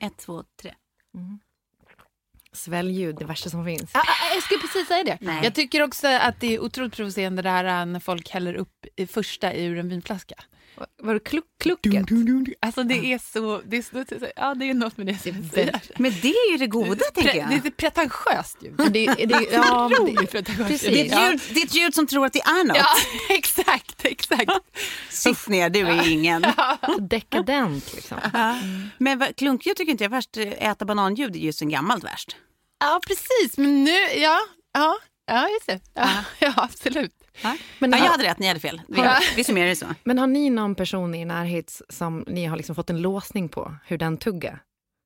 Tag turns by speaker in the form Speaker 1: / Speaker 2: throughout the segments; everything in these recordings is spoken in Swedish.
Speaker 1: Ett, två, tre.
Speaker 2: Sväljljud, det värsta som finns.
Speaker 3: Ja, ja, jag skulle precis säga det.
Speaker 1: Nej.
Speaker 3: Jag tycker också att det är otroligt provocerande det här äh, när folk häller upp i första ur en vinflaska.
Speaker 2: Var det kluck, klucket?
Speaker 3: Alltså det är så, det är, så, ja det är något med det som jag säger.
Speaker 1: Men det är ju det goda, tänker jag.
Speaker 3: det är ett pretentiöst ljud.
Speaker 2: Det, det, ja, men det,
Speaker 3: pretentiöst
Speaker 2: precis.
Speaker 1: Det är, ljud, det är ett ljud som tror att det är något.
Speaker 3: Ja, exakt, exakt.
Speaker 1: Sitt ner, du är ingen.
Speaker 2: dekadent liksom.
Speaker 1: Men vad- klunkljud tycker inte jag är värst. Äta bananljud är ju sen gammalt värst.
Speaker 3: Ja, precis. Men nu, ja, ja, ja just det. Ja, ja absolut.
Speaker 2: Men,
Speaker 1: ja, jag
Speaker 2: har,
Speaker 1: hade rätt, ni hade fel. Vi,
Speaker 3: Ja.
Speaker 1: vi summerar det så.
Speaker 2: men har ni någon person i närhet som ni har liksom fått en låsning på hur den tuggar?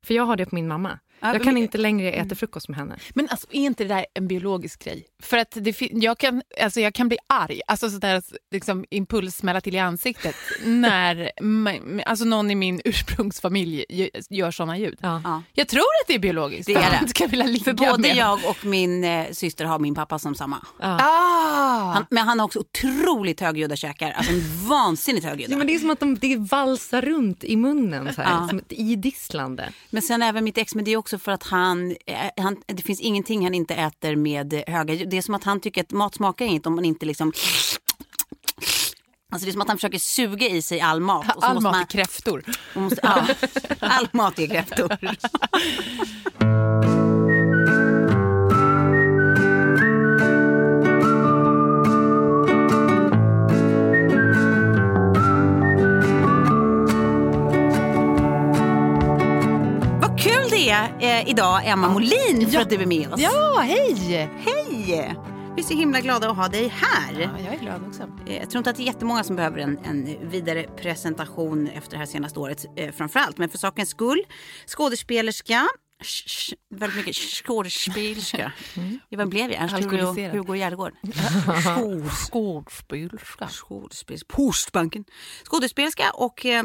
Speaker 2: För jag har det på min mamma.
Speaker 1: Ja,
Speaker 2: Jag kan inte längre äta frukost med henne.
Speaker 3: Men alltså, är inte det där en biologisk grej? För att det, jag, kan, alltså, jag kan bli arg, alltså sådär liksom, impuls smälla till i ansiktet när alltså, någon i min ursprungsfamilj gö- gör sådana ljud.
Speaker 2: Ja.
Speaker 1: Ja.
Speaker 3: Jag tror att det är biologiskt.
Speaker 1: Det är det.
Speaker 3: Ska vilja ligga
Speaker 1: För både
Speaker 3: med.
Speaker 1: jag och min eh, syster har min pappa som samma.
Speaker 3: Ah!
Speaker 1: Han, men han har också otroligt högljudda käkar. Alltså en vansinnigt högljudda.
Speaker 2: Ja, men det är som att de, det valsar runt i munnen så här,
Speaker 1: Ja.
Speaker 2: som ett idisslande.
Speaker 1: Men sen även mitt ex, men det är också för att han, eh, han, det finns ingenting han inte äter med höga ljud. Det är som att han tycker att mat smakar inget om man inte liksom Alltså det är som att han försöker suga i sig all mat. Och så
Speaker 3: All
Speaker 1: måste
Speaker 3: mat
Speaker 1: man,
Speaker 3: är kräftor.
Speaker 1: måste, ja, all mat är kräftor. det eh, idag, Emma Molin, för att du är med oss.
Speaker 3: Ja, hej!
Speaker 1: Hej! Vi är så himla glada att ha dig här.
Speaker 3: Ja, jag är glad också.
Speaker 1: Eh, Jag tror inte att det är jättemånga som behöver en, en vidare presentation efter det här senaste året eh, framförallt. Men för sakens skull, skådespelerska, sh- väldigt mycket skådespelerska. Ja, Vem blev jag? Hugo. Hugo.
Speaker 3: Skådespelerska.
Speaker 1: Skådespelers- Postbanken. Skådespelerska och eh,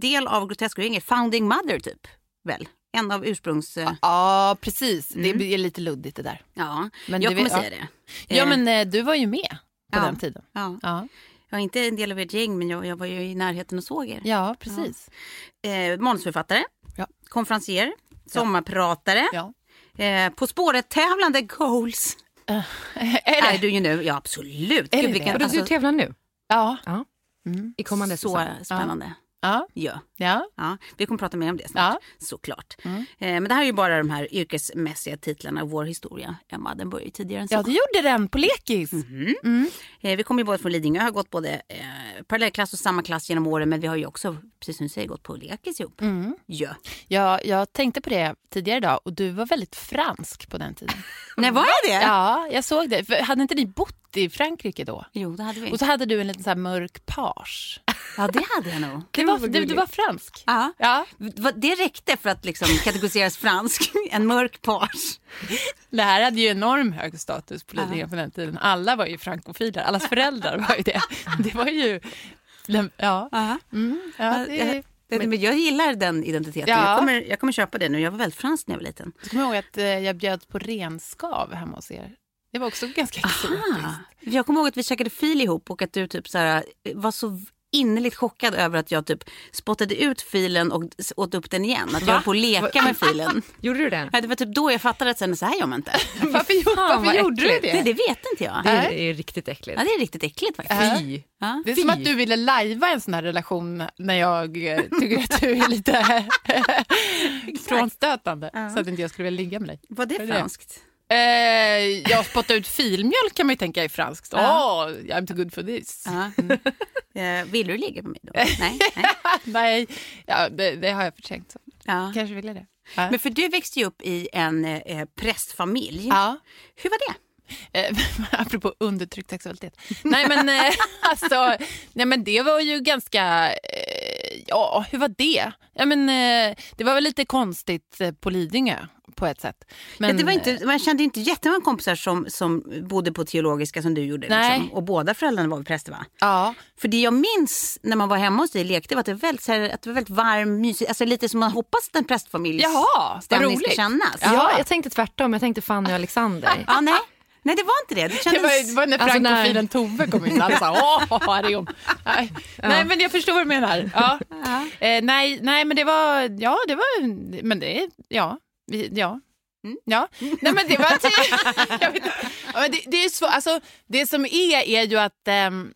Speaker 1: del av Grotesco ringer, founding mother typ. Väl? En av ursprungs... Eh,
Speaker 3: Ja, precis. Det blir lite luddigt det där.
Speaker 1: ja,
Speaker 3: Men
Speaker 1: jag kommer
Speaker 3: vet-
Speaker 1: säga det.
Speaker 3: Ja,
Speaker 1: Eh,
Speaker 3: men eh, du var ju med på
Speaker 1: ja.
Speaker 3: den tiden.
Speaker 1: Ja.
Speaker 3: Ja,
Speaker 1: Jag är inte en del av ert gäng men jag, jag var ju i närheten och såg er.
Speaker 3: ja precis.
Speaker 1: Eh, manusförfattare,
Speaker 3: Ja.
Speaker 1: konferencier, sommarpratare,
Speaker 3: Ja.
Speaker 1: eh, På spåret-tävlande goals.
Speaker 3: Är
Speaker 1: Är
Speaker 3: det?
Speaker 1: du ju nu? Ja absolut.
Speaker 3: Är det
Speaker 1: Gud,
Speaker 3: det?
Speaker 1: vilken,
Speaker 2: du,
Speaker 1: alltså,
Speaker 2: du tävlar nu
Speaker 3: Ja.
Speaker 2: Ja.
Speaker 3: Mm.
Speaker 2: i kommande
Speaker 1: så
Speaker 2: säsong.
Speaker 1: spännande.
Speaker 3: Ja.
Speaker 1: Ja.
Speaker 3: Ja.
Speaker 1: Ja, vi kommer prata mer om det snart, såklart.
Speaker 3: Mm.
Speaker 1: Eh, men det här är ju bara de här yrkesmässiga titlarna. Vår historia, Emma, den börjar ju tidigare än så.
Speaker 3: ja, det gjorde den på lekis.
Speaker 1: Mhm. Eh, vi kommer ju båda från Lidingö, har gått både eh, parallellklass och samma klass genom åren. Men vi har ju också, precis som du säger, gått på lekis ihop.
Speaker 3: Mm.
Speaker 1: Ja.
Speaker 3: Ja, jag tänkte på det tidigare idag och du var väldigt fransk på den tiden.
Speaker 1: Nej, var jag det?
Speaker 3: Ja, jag såg det. Hade inte ni bott i Frankrike då?
Speaker 1: Jo, det hade vi.
Speaker 3: Och så hade du en liten så här mörk page.
Speaker 1: Ja, det hade jag nog.
Speaker 3: Det var, du, du var fransk.
Speaker 1: Ja.
Speaker 3: Ja.
Speaker 1: Det räckte för att liksom kategoriseras fransk. En mörk page.
Speaker 3: Det här hade ju enorm hög status på Lidingö på den tiden. Alla var ju frankofiler, allas föräldrar var ju det. Det var ju... Ja. Mm, ja, det,
Speaker 1: men jag gillar den identiteten.
Speaker 3: Ja.
Speaker 1: Jag, kommer, jag kommer köpa det nu. Jag var väldigt fransk när jag var liten.
Speaker 3: jag kommer ihåg att eh, jag bjöd på renskav hemma hos er. Det var också ganska exotiskt.
Speaker 1: Jag kommer ihåg att vi käkade fil ihop och att du typ så här, var så innerligt chockad över att jag typ spottade ut filen och åt upp den igen. Att jag var på att leka med filen.
Speaker 2: Gjorde du det?
Speaker 1: Ja, Det var typ då jag fattade att sen, så här gör man inte.
Speaker 3: Varför, gjorde- varför gjorde du det?
Speaker 1: Nej, det vet inte jag.
Speaker 2: Det är, är riktigt äckligt.
Speaker 1: Ja, det är riktigt äckligt faktiskt.
Speaker 2: Fy.
Speaker 1: Ja.
Speaker 3: Det är som att du ville lajva en sån här relation när jag eh, tycker att du är lite frånstötande. Så att inte jag skulle vilja ligga med dig.
Speaker 1: Var det? franskt?
Speaker 3: Eh, jag spottar ut filmjölk kan man ju tänka är franskt. Åh, oh, I'm too good for this.
Speaker 1: Ja. Eh, Vill du ligga med mig då? Nej. nej.
Speaker 3: Nej, ja, det, det har jag förträngt. Så.
Speaker 1: Ja.
Speaker 3: Kanske ville det. Ja.
Speaker 1: Men för du växte ju upp i en eh, prästfamilj.
Speaker 3: ja.
Speaker 1: Hur var det?
Speaker 3: Eh, apropå undertryckt sexualitet. Nej men, eh, alltså, nej men det var ju ganska, eh, ja hur var det? Ja, men, eh, det var väl lite konstigt eh, på Lidingö på ett sätt. Men,
Speaker 1: ja, det var inte, man kände inte jättemånga kompisar som, som bodde på teologiska som du gjorde.
Speaker 3: Nej.
Speaker 1: Liksom. Och båda föräldrarna var präster va?
Speaker 3: Ja,
Speaker 1: För det jag minns när man var hemma hos dig och lekte var att det var väldigt, så här, att det var väldigt varm, mysigt. Alltså lite som man hoppas att en prästfamiljs
Speaker 3: Jaha,
Speaker 1: stämning ska
Speaker 3: roligt.
Speaker 1: kännas.
Speaker 3: Ja.
Speaker 2: Ja, jag tänkte tvärtom. Jag tänkte Fanny och Alexander.
Speaker 1: Ja, nej. Nej, det var inte det. Det
Speaker 3: det
Speaker 1: kändes...
Speaker 3: var, det var när
Speaker 2: Alltså, när-
Speaker 3: frankofilen Tove kom in. Alla sa åh, här är hon. Nej. nej men jag förstår vad du menar. Ja. Eh, nej, nej men det var, ja det var, men det, ja, ja. Ja, nej men det var jag vet inte. Ja, men det, det är så, alltså, det som är är ju att ehm,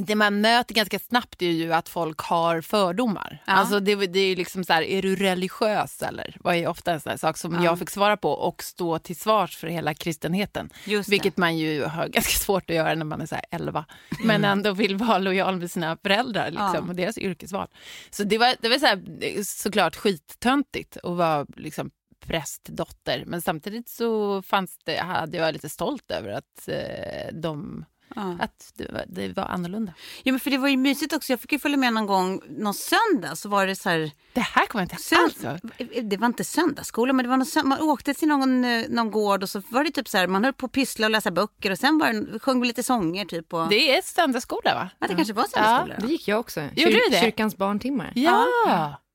Speaker 3: det man möter ganska snabbt är ju att folk har fördomar.
Speaker 1: Ja.
Speaker 3: Alltså det, det är ju liksom så här, är du religiös eller? Var ju ofta en sån här sak som jag fick svara på och stå till svars för hela kristenheten. Vilket man ju har ganska svårt att göra när man är så här 11. Men ändå vill vara lojal med sina föräldrar liksom,
Speaker 1: Ja.
Speaker 3: och deras yrkesval. Så det var, det var så här, såklart skittöntigt att vara liksom, prästdotter. Men samtidigt så fanns det, hade jag lite stolt över att, eh, de,
Speaker 1: Ja.
Speaker 3: att det, var, det var annorlunda.
Speaker 1: Ja, men för det var ju mysigt också. Jag fick ju följa med någon gång, någon söndag så var det så här.
Speaker 3: Det här kommer jag inte
Speaker 1: Sönd-
Speaker 3: alls.
Speaker 1: Det var inte söndagsskola men det var någon, sö- man åkte till någon, eh, någon gård och så var det typ så här, man höll på att pyssla och läsa böcker och sen var det, sjöng vi lite sånger typ. Och,
Speaker 3: Det är söndagsskola va?
Speaker 1: ja, det kanske var söndagsskola.
Speaker 2: Det gick jag också.
Speaker 3: Gjorde du det?
Speaker 2: Kyrkans barntimmar.
Speaker 3: Ja.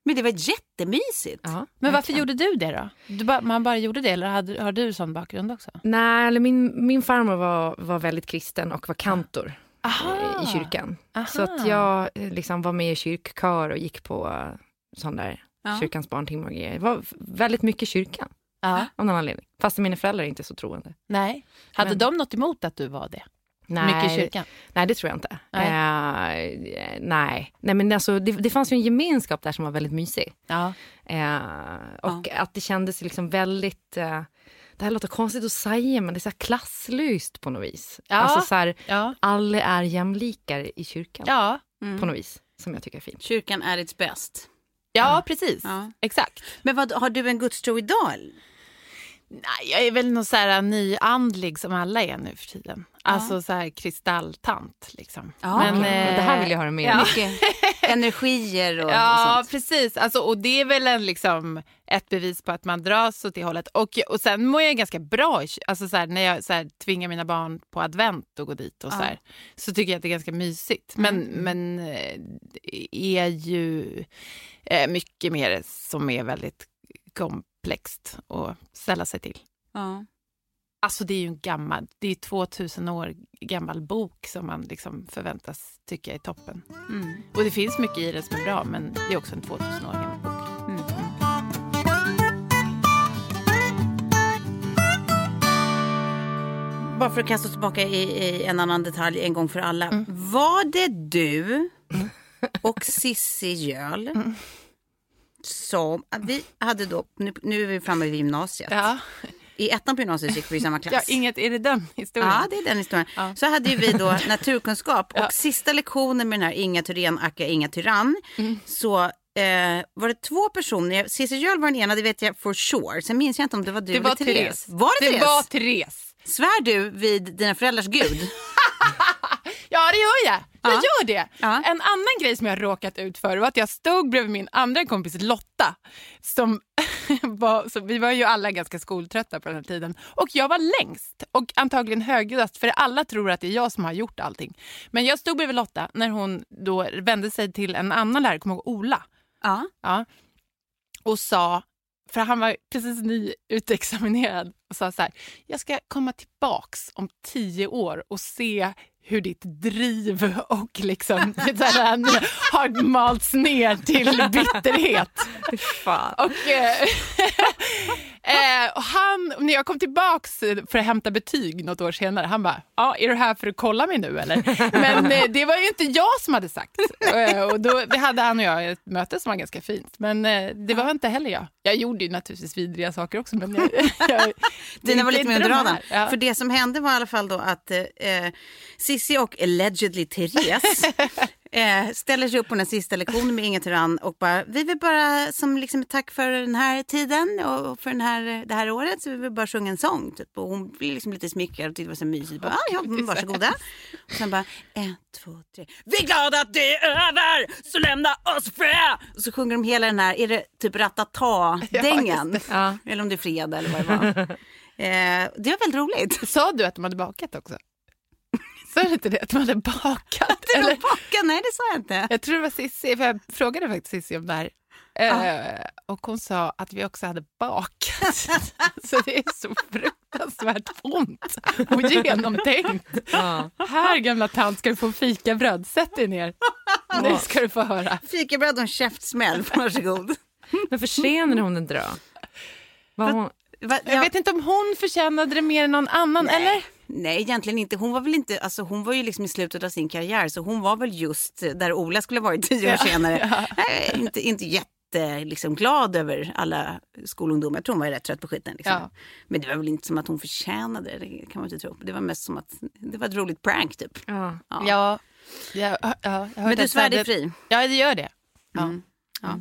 Speaker 1: Men det var jättemysigt.
Speaker 2: Ja,
Speaker 3: Men varför gjorde du det då? Du bara, man bara gjorde det eller hade, har du sån bakgrund också?
Speaker 2: Nej, eller min, min farmor var, var väldigt kristen och var kantor eh, i kyrkan.
Speaker 3: Aha.
Speaker 2: Så att jag eh, liksom var med i kyrkkör och gick på eh, sån där
Speaker 1: Ja.
Speaker 2: kyrkans barntimmar och grejer. Det var väldigt mycket kyrkan
Speaker 3: Ja.
Speaker 2: av någon anledning. Fast mina föräldrar är inte så troende.
Speaker 3: Nej. Hade
Speaker 2: Men-
Speaker 3: de något emot att du var det?
Speaker 2: Nej,
Speaker 3: Mycket i kyrkan?
Speaker 2: Nej, det tror jag inte.
Speaker 3: Nej.
Speaker 2: Eh, nej. nej, men alltså, det, det fanns ju en gemenskap där som var väldigt mysig.
Speaker 3: Ja.
Speaker 2: Eh, och att det kändes liksom väldigt... Eh, det här låter konstigt att säga, men det är så här klasslöst på något vis.
Speaker 3: Ja.
Speaker 2: Alltså så här,
Speaker 3: Ja.
Speaker 2: alla är jämlikar i kyrkan
Speaker 3: Ja.
Speaker 2: på något vis, som jag tycker är fint.
Speaker 1: Kyrkan är its bäst.
Speaker 3: ja, precis.
Speaker 1: Ja.
Speaker 3: Exakt.
Speaker 1: Men vad, har du en gudstro idag?
Speaker 3: Nej, jag är väl någon så här nyandlig som alla är nu för tiden. Alltså så här kristalltant liksom.
Speaker 1: Ja,
Speaker 3: Men,
Speaker 1: okej.
Speaker 3: eh,
Speaker 2: det här vill jag höra mer
Speaker 3: ja.
Speaker 1: Mycket energier och, och
Speaker 3: Ja,
Speaker 1: sånt.
Speaker 3: precis. Alltså, och det är väl en, liksom, ett bevis på att man dras åt det hållet. Och, och sen mår jag ganska bra alltså, så här, när jag så här, tvingar mina barn på advent att gå dit. Och, så,
Speaker 1: Ja.
Speaker 3: här, så tycker jag att det är ganska mysigt. Men, men eh, det är ju eh, mycket mer som är väldigt komplext att ställa sig till.
Speaker 1: Ja.
Speaker 3: Alltså det är ju en gammal, det är 2000 år gammal bok som man liksom förväntas tycka är toppen.
Speaker 1: Mm.
Speaker 3: Och det finns mycket i den som är bra men det är också en 2000 år gammal bok.
Speaker 1: Mm. Bara för att kasta oss tillbaka i, i en annan detalj en gång för alla.
Speaker 3: Mm.
Speaker 1: Var det du och Sissi Jöl som... Vi hade då, nu, nu är vi framme vid gymnasiet.
Speaker 3: Ja.
Speaker 1: I ettan på gymnasiet gick vi i samma klass.
Speaker 3: ja, inget, är det den historien?
Speaker 1: Ja, det är den historien.
Speaker 3: Ja.
Speaker 1: Så hade vi då naturkunskap och
Speaker 3: Ja.
Speaker 1: sista lektionen med den här Inga Thyrén, Akka Inga Tyrann.
Speaker 3: Mm.
Speaker 1: Så eh, var det två personer, Cissi Jöl var den ena, det vet jag for sure. Sen minns jag inte om det var du
Speaker 3: det
Speaker 1: eller
Speaker 3: var Therese.
Speaker 1: Var det,
Speaker 3: det
Speaker 1: Therese?
Speaker 3: var Therese.
Speaker 1: Svär du vid dina föräldrars gud?
Speaker 3: Ja, det gör jag. Jag
Speaker 1: Ja.
Speaker 3: gör det! En annan grej som jag råkat ut för var att jag stod bredvid min andra kompis Lotta. Som var, så vi var ju alla ganska skoltrötta på den här tiden. Och jag var längst och antagligen högljuddast för alla tror att det är jag som har gjort allting. Men jag stod bredvid Lotta när hon då vände sig till en annan lärare, kommer ihåg Ola?
Speaker 1: Ja.
Speaker 3: Ja. Och sa, för han var precis nyutexaminerad och sa så här, jag ska komma tillbaks om tio år och se hur ditt driv och liksom så här, har malts ner till bitterhet.
Speaker 2: Fan.
Speaker 3: Och, eh, eh, och han, när jag kom tillbaks för att hämta betyg något år senare, han bara, ja, är du här för att kolla mig nu eller? Men eh, det var ju inte jag som hade sagt. Eh, och då vi hade han och jag ett möte som var ganska fint, men eh, det var inte heller jag. Jag gjorde ju naturligtvis vidriga saker också, men jag, jag,
Speaker 1: Dina var
Speaker 3: det
Speaker 1: lite mer under
Speaker 3: de
Speaker 1: radarn.
Speaker 3: Ja.
Speaker 1: För det som hände var i alla fall då att eh, Sissi och allegedly Therese eh, ställer sig upp på den sista lektionen med Inga Tyrann och bara, vi vill bara som liksom ett tack för den här tiden och för den här, det här året så vi vill bara sjunga en sång. Typ. Och hon blir liksom lite smickrad och tyckte det var så mysigt. Bara, ah, ja, varsågoda. Och sen bara, en, två, tre. Vi är glada att det är över, så lämna oss fria. Och så sjunger de hela den här, är det typ ratata-dängan?
Speaker 2: Ja.
Speaker 1: Eller om det är fredag eller vad det var. eh, det var väldigt roligt.
Speaker 3: Sa du att de hade bakat också? Sa du inte det? Att de hade bakat? Eller?
Speaker 1: baka, nej det sa jag inte.
Speaker 3: Jag tror det var Cissi, för jag frågade faktiskt Cissi om det här. Eh, och hon sa att vi också hade bakat. så det är så fruktansvärt ont och genomtänkt.
Speaker 2: Ja.
Speaker 3: Här gamla tant ska du få fikabröd, sätt dig ner. Nu ska du få höra.
Speaker 1: Fikabröd och en käftsmäll, varsågod.
Speaker 2: Men försenade hon inte då? Var hon...
Speaker 1: Va,
Speaker 3: Jag vet inte om hon förtjänade det mer än någon annan, eller?
Speaker 1: Nej, egentligen inte. Hon var väl inte, alltså hon var ju liksom i slutet av sin karriär så hon var väl just där Ola skulle ha varit tio år senare. Nej, inte, inte jätte liksom, glad över alla skolungdomar. Jag tror hon var rätt trött på skiten. Liksom.
Speaker 3: Ja.
Speaker 1: Men det var väl inte som att hon förtjänade det, det kan man inte tro. Det var mest som att det var ett roligt prank typ.
Speaker 2: Ja.
Speaker 1: Ja.
Speaker 3: Ja. ja, ja jag hörde
Speaker 1: Men du svär dig fri.
Speaker 3: Ja, det gör det. Ja.
Speaker 1: Mm. Ja.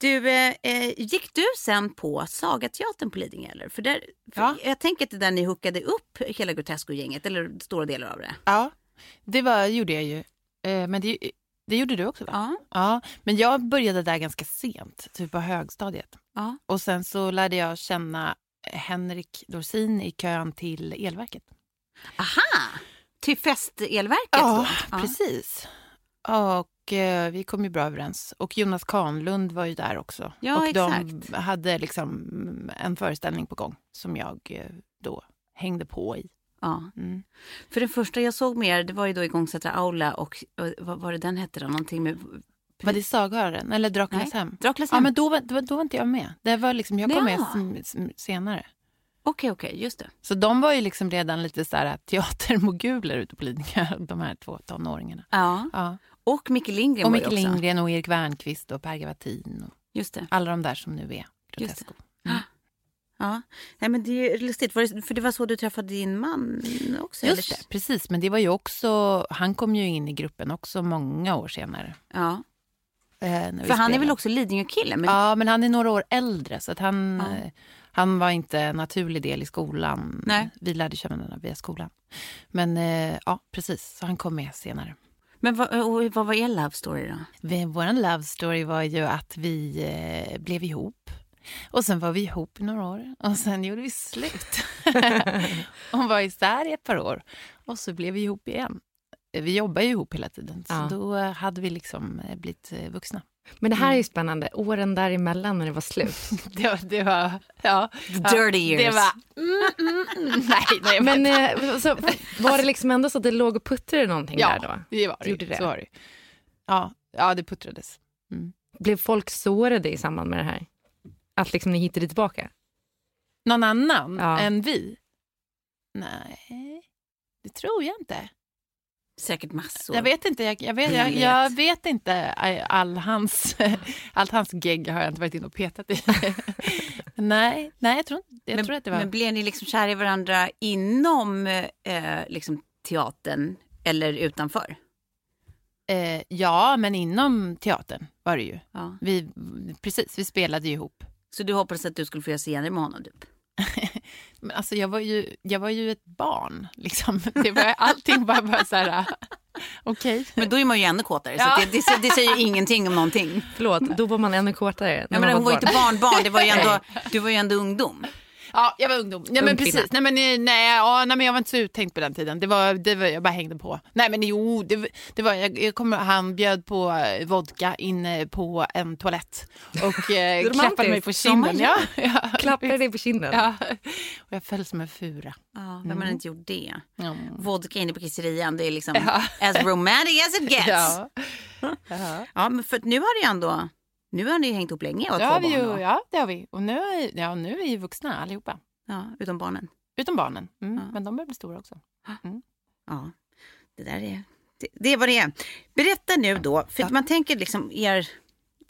Speaker 1: Du, eh, eh, gick du sen på Sagateatern på Lidingö? Eller? För där, för
Speaker 3: Ja.
Speaker 1: Jag tänker att det där ni hookade upp hela Grotesco-gänget, eller stora delar av det.
Speaker 3: Ja, det var, gjorde jag ju. Eh, men det, det gjorde du också va?
Speaker 1: Ja.
Speaker 3: Ja, men jag började där ganska sent, typ på högstadiet.
Speaker 1: Ja.
Speaker 3: Och sen så lärde jag känna Henrik Dorsin i kön till elverket.
Speaker 1: Aha! Till festelverket då? Ja.
Speaker 3: Och eh, vi kom ju bra överens. Och Jonas Kanlund var ju där också.
Speaker 1: Ja,
Speaker 3: och de
Speaker 1: exakt.
Speaker 3: hade liksom en föreställning på gång som jag eh, då hängde på i.
Speaker 1: Ja.
Speaker 3: Mm.
Speaker 1: För den första jag såg med er, det var ju då Igångsätta Aula och, och vad var det den hette då? Någonting med...
Speaker 3: Var det Saghöraren eller
Speaker 1: Nej,
Speaker 3: hem? Ja,
Speaker 1: hem.
Speaker 3: men då var, då, då var inte jag med. Det var liksom, jag kom med
Speaker 1: Ja.
Speaker 3: som- senare.
Speaker 1: Okej, okej, just det.
Speaker 3: Så de var ju liksom redan lite så här teatermoguler ute på Lidingö, de här två tonåringarna.
Speaker 1: Ja.
Speaker 3: Ja.
Speaker 1: Och Micke Lindgren
Speaker 3: Och
Speaker 1: var
Speaker 3: Micke
Speaker 1: ju också.
Speaker 3: Lindgren och Erik Wernqvist och Per Gavatin och
Speaker 1: Just det.
Speaker 3: alla de där som nu är
Speaker 1: Just
Speaker 3: Grotesco.
Speaker 1: Ja. Nej, men det är lustigt, var det, för det var så du träffade din man också?
Speaker 3: Just
Speaker 1: eller?
Speaker 3: det, precis. Men det var ju också, han kom ju in i gruppen också många år senare.
Speaker 1: Ja.
Speaker 3: vi
Speaker 1: För han är
Speaker 3: spelade.
Speaker 1: väl också Lidingö-kille? Men...
Speaker 3: Ja, men han är några år äldre så att han,
Speaker 1: Ja.
Speaker 3: eh, han var inte en naturlig del i skolan.
Speaker 1: Nej.
Speaker 3: Vi lärde känna varandra via skolan. Men eh, ja, precis. Så han kom med senare.
Speaker 1: Men vad, och vad var er love story då?
Speaker 3: Vår love story var ju att vi eh, blev ihop. Och sen var vi ihop i några år och sen gjorde vi slut. Hon var isär i ett par år och så blev vi ihop igen. Vi jobbar ju ihop hela tiden, så
Speaker 2: Ja.
Speaker 3: då hade vi liksom eh, blivit eh, vuxna.
Speaker 2: Men det här är ju spännande. Åren däremellan när det var slut.
Speaker 3: Det var, det var ja.
Speaker 1: Dirty years.
Speaker 3: Det var, mm, mm, mm, nej, nej.
Speaker 2: Men eh, så, var det liksom ändå så att det låg och puttrade någonting
Speaker 3: ja,
Speaker 2: där då?
Speaker 3: det var det.
Speaker 2: Gjorde det?
Speaker 3: Så var det. Ja, ja, det puttrades. Mm.
Speaker 2: Blev folk sårade i samband med det här? Att liksom ni hittade tillbaka?
Speaker 3: Någon annan
Speaker 2: Ja.
Speaker 3: än vi? Nej, det tror jag inte.
Speaker 1: Säkert massor.
Speaker 3: Jag vet inte, jag, jag, vet, jag, jag vet inte all hans, allt hans gegg har jag inte varit inne och petat i. nej, nej, jag tror, inte- jag
Speaker 1: men,
Speaker 3: tror att det var...
Speaker 1: men blev ni liksom kära i varandra inom eh, liksom teatern eller utanför?
Speaker 3: eh, ja, men inom teatern var det ju.
Speaker 1: Ja.
Speaker 3: Vi, precis, vi spelade ju ihop.
Speaker 1: Så du hoppades att du skulle få göra scener med honom? Typ?
Speaker 3: Men alltså, jag, var ju, jag var ju ett barn. Liksom. Det var, allting var bara så här... Okej.
Speaker 1: Men då är man ju ännu kåtare.
Speaker 3: Ja.
Speaker 1: Så det, det, det säger ju ingenting om någonting.
Speaker 2: Förlåt, då var man ännu
Speaker 1: Jag
Speaker 2: man
Speaker 1: menar, hon var ju
Speaker 2: barn.
Speaker 1: inte barnbarn, det var ju ändå, du var ju ändå ungdom.
Speaker 3: Ja, jag var ungdom. Ja,
Speaker 2: Ung
Speaker 3: men
Speaker 2: kvinna.
Speaker 3: precis. Nej, men, eh, nej, ja, nej, men jag var inte så uttänkt på den tiden. Det var, det var, jag bara hängde på. Nej, men jo, det, det var, jag, jag kommer, han bjöd på eh, vodka inne på en toalett och eh, klappade mig på kinden. Ja, ja.
Speaker 2: Klappade dig på kinden.
Speaker 3: Ja. Och jag föll som en fura.
Speaker 1: Ja, vem har inte gjort det?
Speaker 3: Mm.
Speaker 1: Vodka inne på kisserian, det är liksom
Speaker 3: Ja.
Speaker 1: as romantic as it gets. Ja.
Speaker 3: Ja.
Speaker 1: men för nu har det ju ändå, nu har ni ju hängt ihop länge och
Speaker 3: Det
Speaker 1: två
Speaker 3: har vi
Speaker 1: barn.
Speaker 3: ju, ja, det har vi. Och nu är, ja, nu är vi vuxna allihopa.
Speaker 1: Ja, utom barnen.
Speaker 3: Utom barnen. Mm.
Speaker 1: Ja.
Speaker 3: Men de börjar bli stora också.
Speaker 1: Ja, det där är, det, det är vad det är. Berätta nu då, för man tänker liksom er,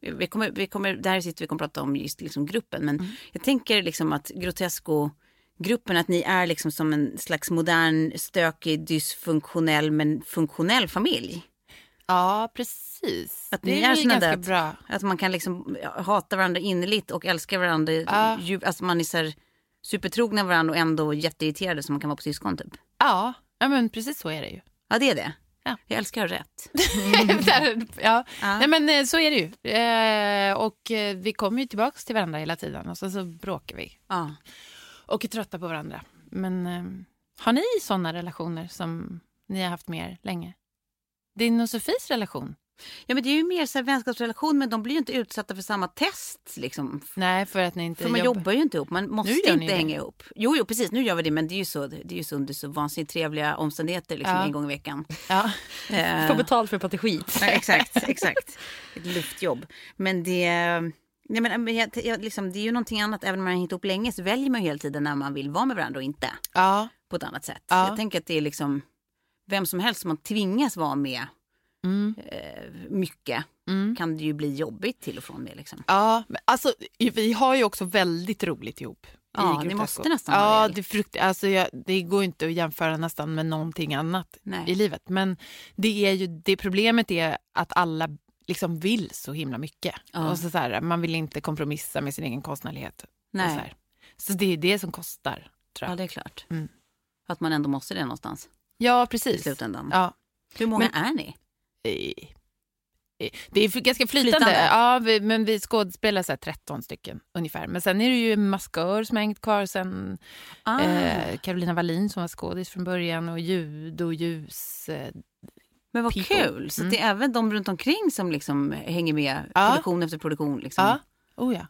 Speaker 1: vi kommer, vi kommer, där sitter vi kommer prata om just liksom gruppen, men
Speaker 3: Mm.
Speaker 1: jag tänker liksom att Grotesco-gruppen, att ni är liksom som en slags modern, stökig, dysfunktionell men funktionell familj.
Speaker 3: Ja, precis.
Speaker 1: Att
Speaker 3: det
Speaker 1: ni
Speaker 3: är,
Speaker 1: är
Speaker 3: ganska
Speaker 1: där-
Speaker 3: bra.
Speaker 1: Att man kan liksom hata varandra innerligt och älska varandra.
Speaker 3: Ja.
Speaker 1: djup- Alltså man är så här supertrogna varandra och ändå jätteirriterade som man kan vara på syskon typ.
Speaker 3: Ja, ja, men precis så är det ju.
Speaker 1: Ja, det är det.
Speaker 3: Ja.
Speaker 1: Jag älskar rätt.
Speaker 3: Där, ja.
Speaker 1: Ja.
Speaker 3: Nej, men eh, så är det ju. Eh, och eh, vi kommer ju tillbaka till varandra hela tiden och så, så bråkar vi
Speaker 1: Ja.
Speaker 3: och är trötta på varandra. Men eh, har ni sådana relationer som ni har haft med er länge? Din och Sofies relation?
Speaker 1: ja, men det är ju mer så här vänskapsrelation, men de blir ju inte utsatta för samma test liksom.
Speaker 3: Nej, för att ni inte
Speaker 1: För man
Speaker 3: jobbar.
Speaker 1: jobbar ju inte ihop, man måste inte
Speaker 3: det.
Speaker 1: hänga ihop. Jo, jo, precis, nu gör vi det, men det är ju så, det är ju så under så vansinnigt trevliga omständigheter liksom,
Speaker 3: Ja.
Speaker 1: en gång i veckan.
Speaker 3: Ja.
Speaker 1: Eh,
Speaker 2: Får betalt för att prata skit.
Speaker 1: Ja, exakt, exakt. Ett luftjobb. Men det, nej men, men jag, jag, liksom, det är ju någonting annat. Även om man har hängt ihop länge så väljer man ju hela tiden när man vill vara med varandra och inte.
Speaker 3: ja.
Speaker 1: På ett annat sätt.
Speaker 3: Ja.
Speaker 1: Jag tänker att det är liksom vem som helst som man tvingas vara med
Speaker 3: Mm.
Speaker 1: eh, mycket
Speaker 3: Mm.
Speaker 1: kan det ju bli jobbigt till och från med. Liksom.
Speaker 3: Ja, men alltså vi har ju också väldigt roligt ihop.
Speaker 1: Ja, ni måste nästan
Speaker 3: Ja,
Speaker 1: det.
Speaker 3: frukt, alltså jag, det går inte att jämföra nästan med någonting annat
Speaker 1: Nej.
Speaker 3: i livet. Men det, är ju, det problemet är att alla liksom vill så himla mycket.
Speaker 1: Ja.
Speaker 3: Och så så här, man vill inte kompromissa med sin egen konstnärlighet.
Speaker 1: Nej.
Speaker 3: Så, så det är det som kostar, tror
Speaker 1: Ja,
Speaker 3: jag.
Speaker 1: det är klart.
Speaker 3: Mm.
Speaker 1: Att man ändå måste det någonstans
Speaker 3: Ja,
Speaker 1: i
Speaker 3: precis.
Speaker 1: slutändan.
Speaker 3: Ja.
Speaker 1: Hur många
Speaker 3: Men-
Speaker 1: är ni?
Speaker 3: Eh, eh, Det är ganska flytande.
Speaker 1: Flytande.
Speaker 3: Ja, vi, men vi skådespelar så här 13 stycken ungefär. Men sen är det ju en maskör som har hängt kvar sen
Speaker 1: Ah.
Speaker 3: eh, Carolina Wallin som var skådis från början och ljud och ljus. Eh,
Speaker 1: Men vad
Speaker 3: people.
Speaker 1: kul! Så
Speaker 3: Mm.
Speaker 1: det är även de runt omkring som liksom hänger med
Speaker 3: Ja.
Speaker 1: produktion efter produktion. Liksom.
Speaker 3: ja, oh ja.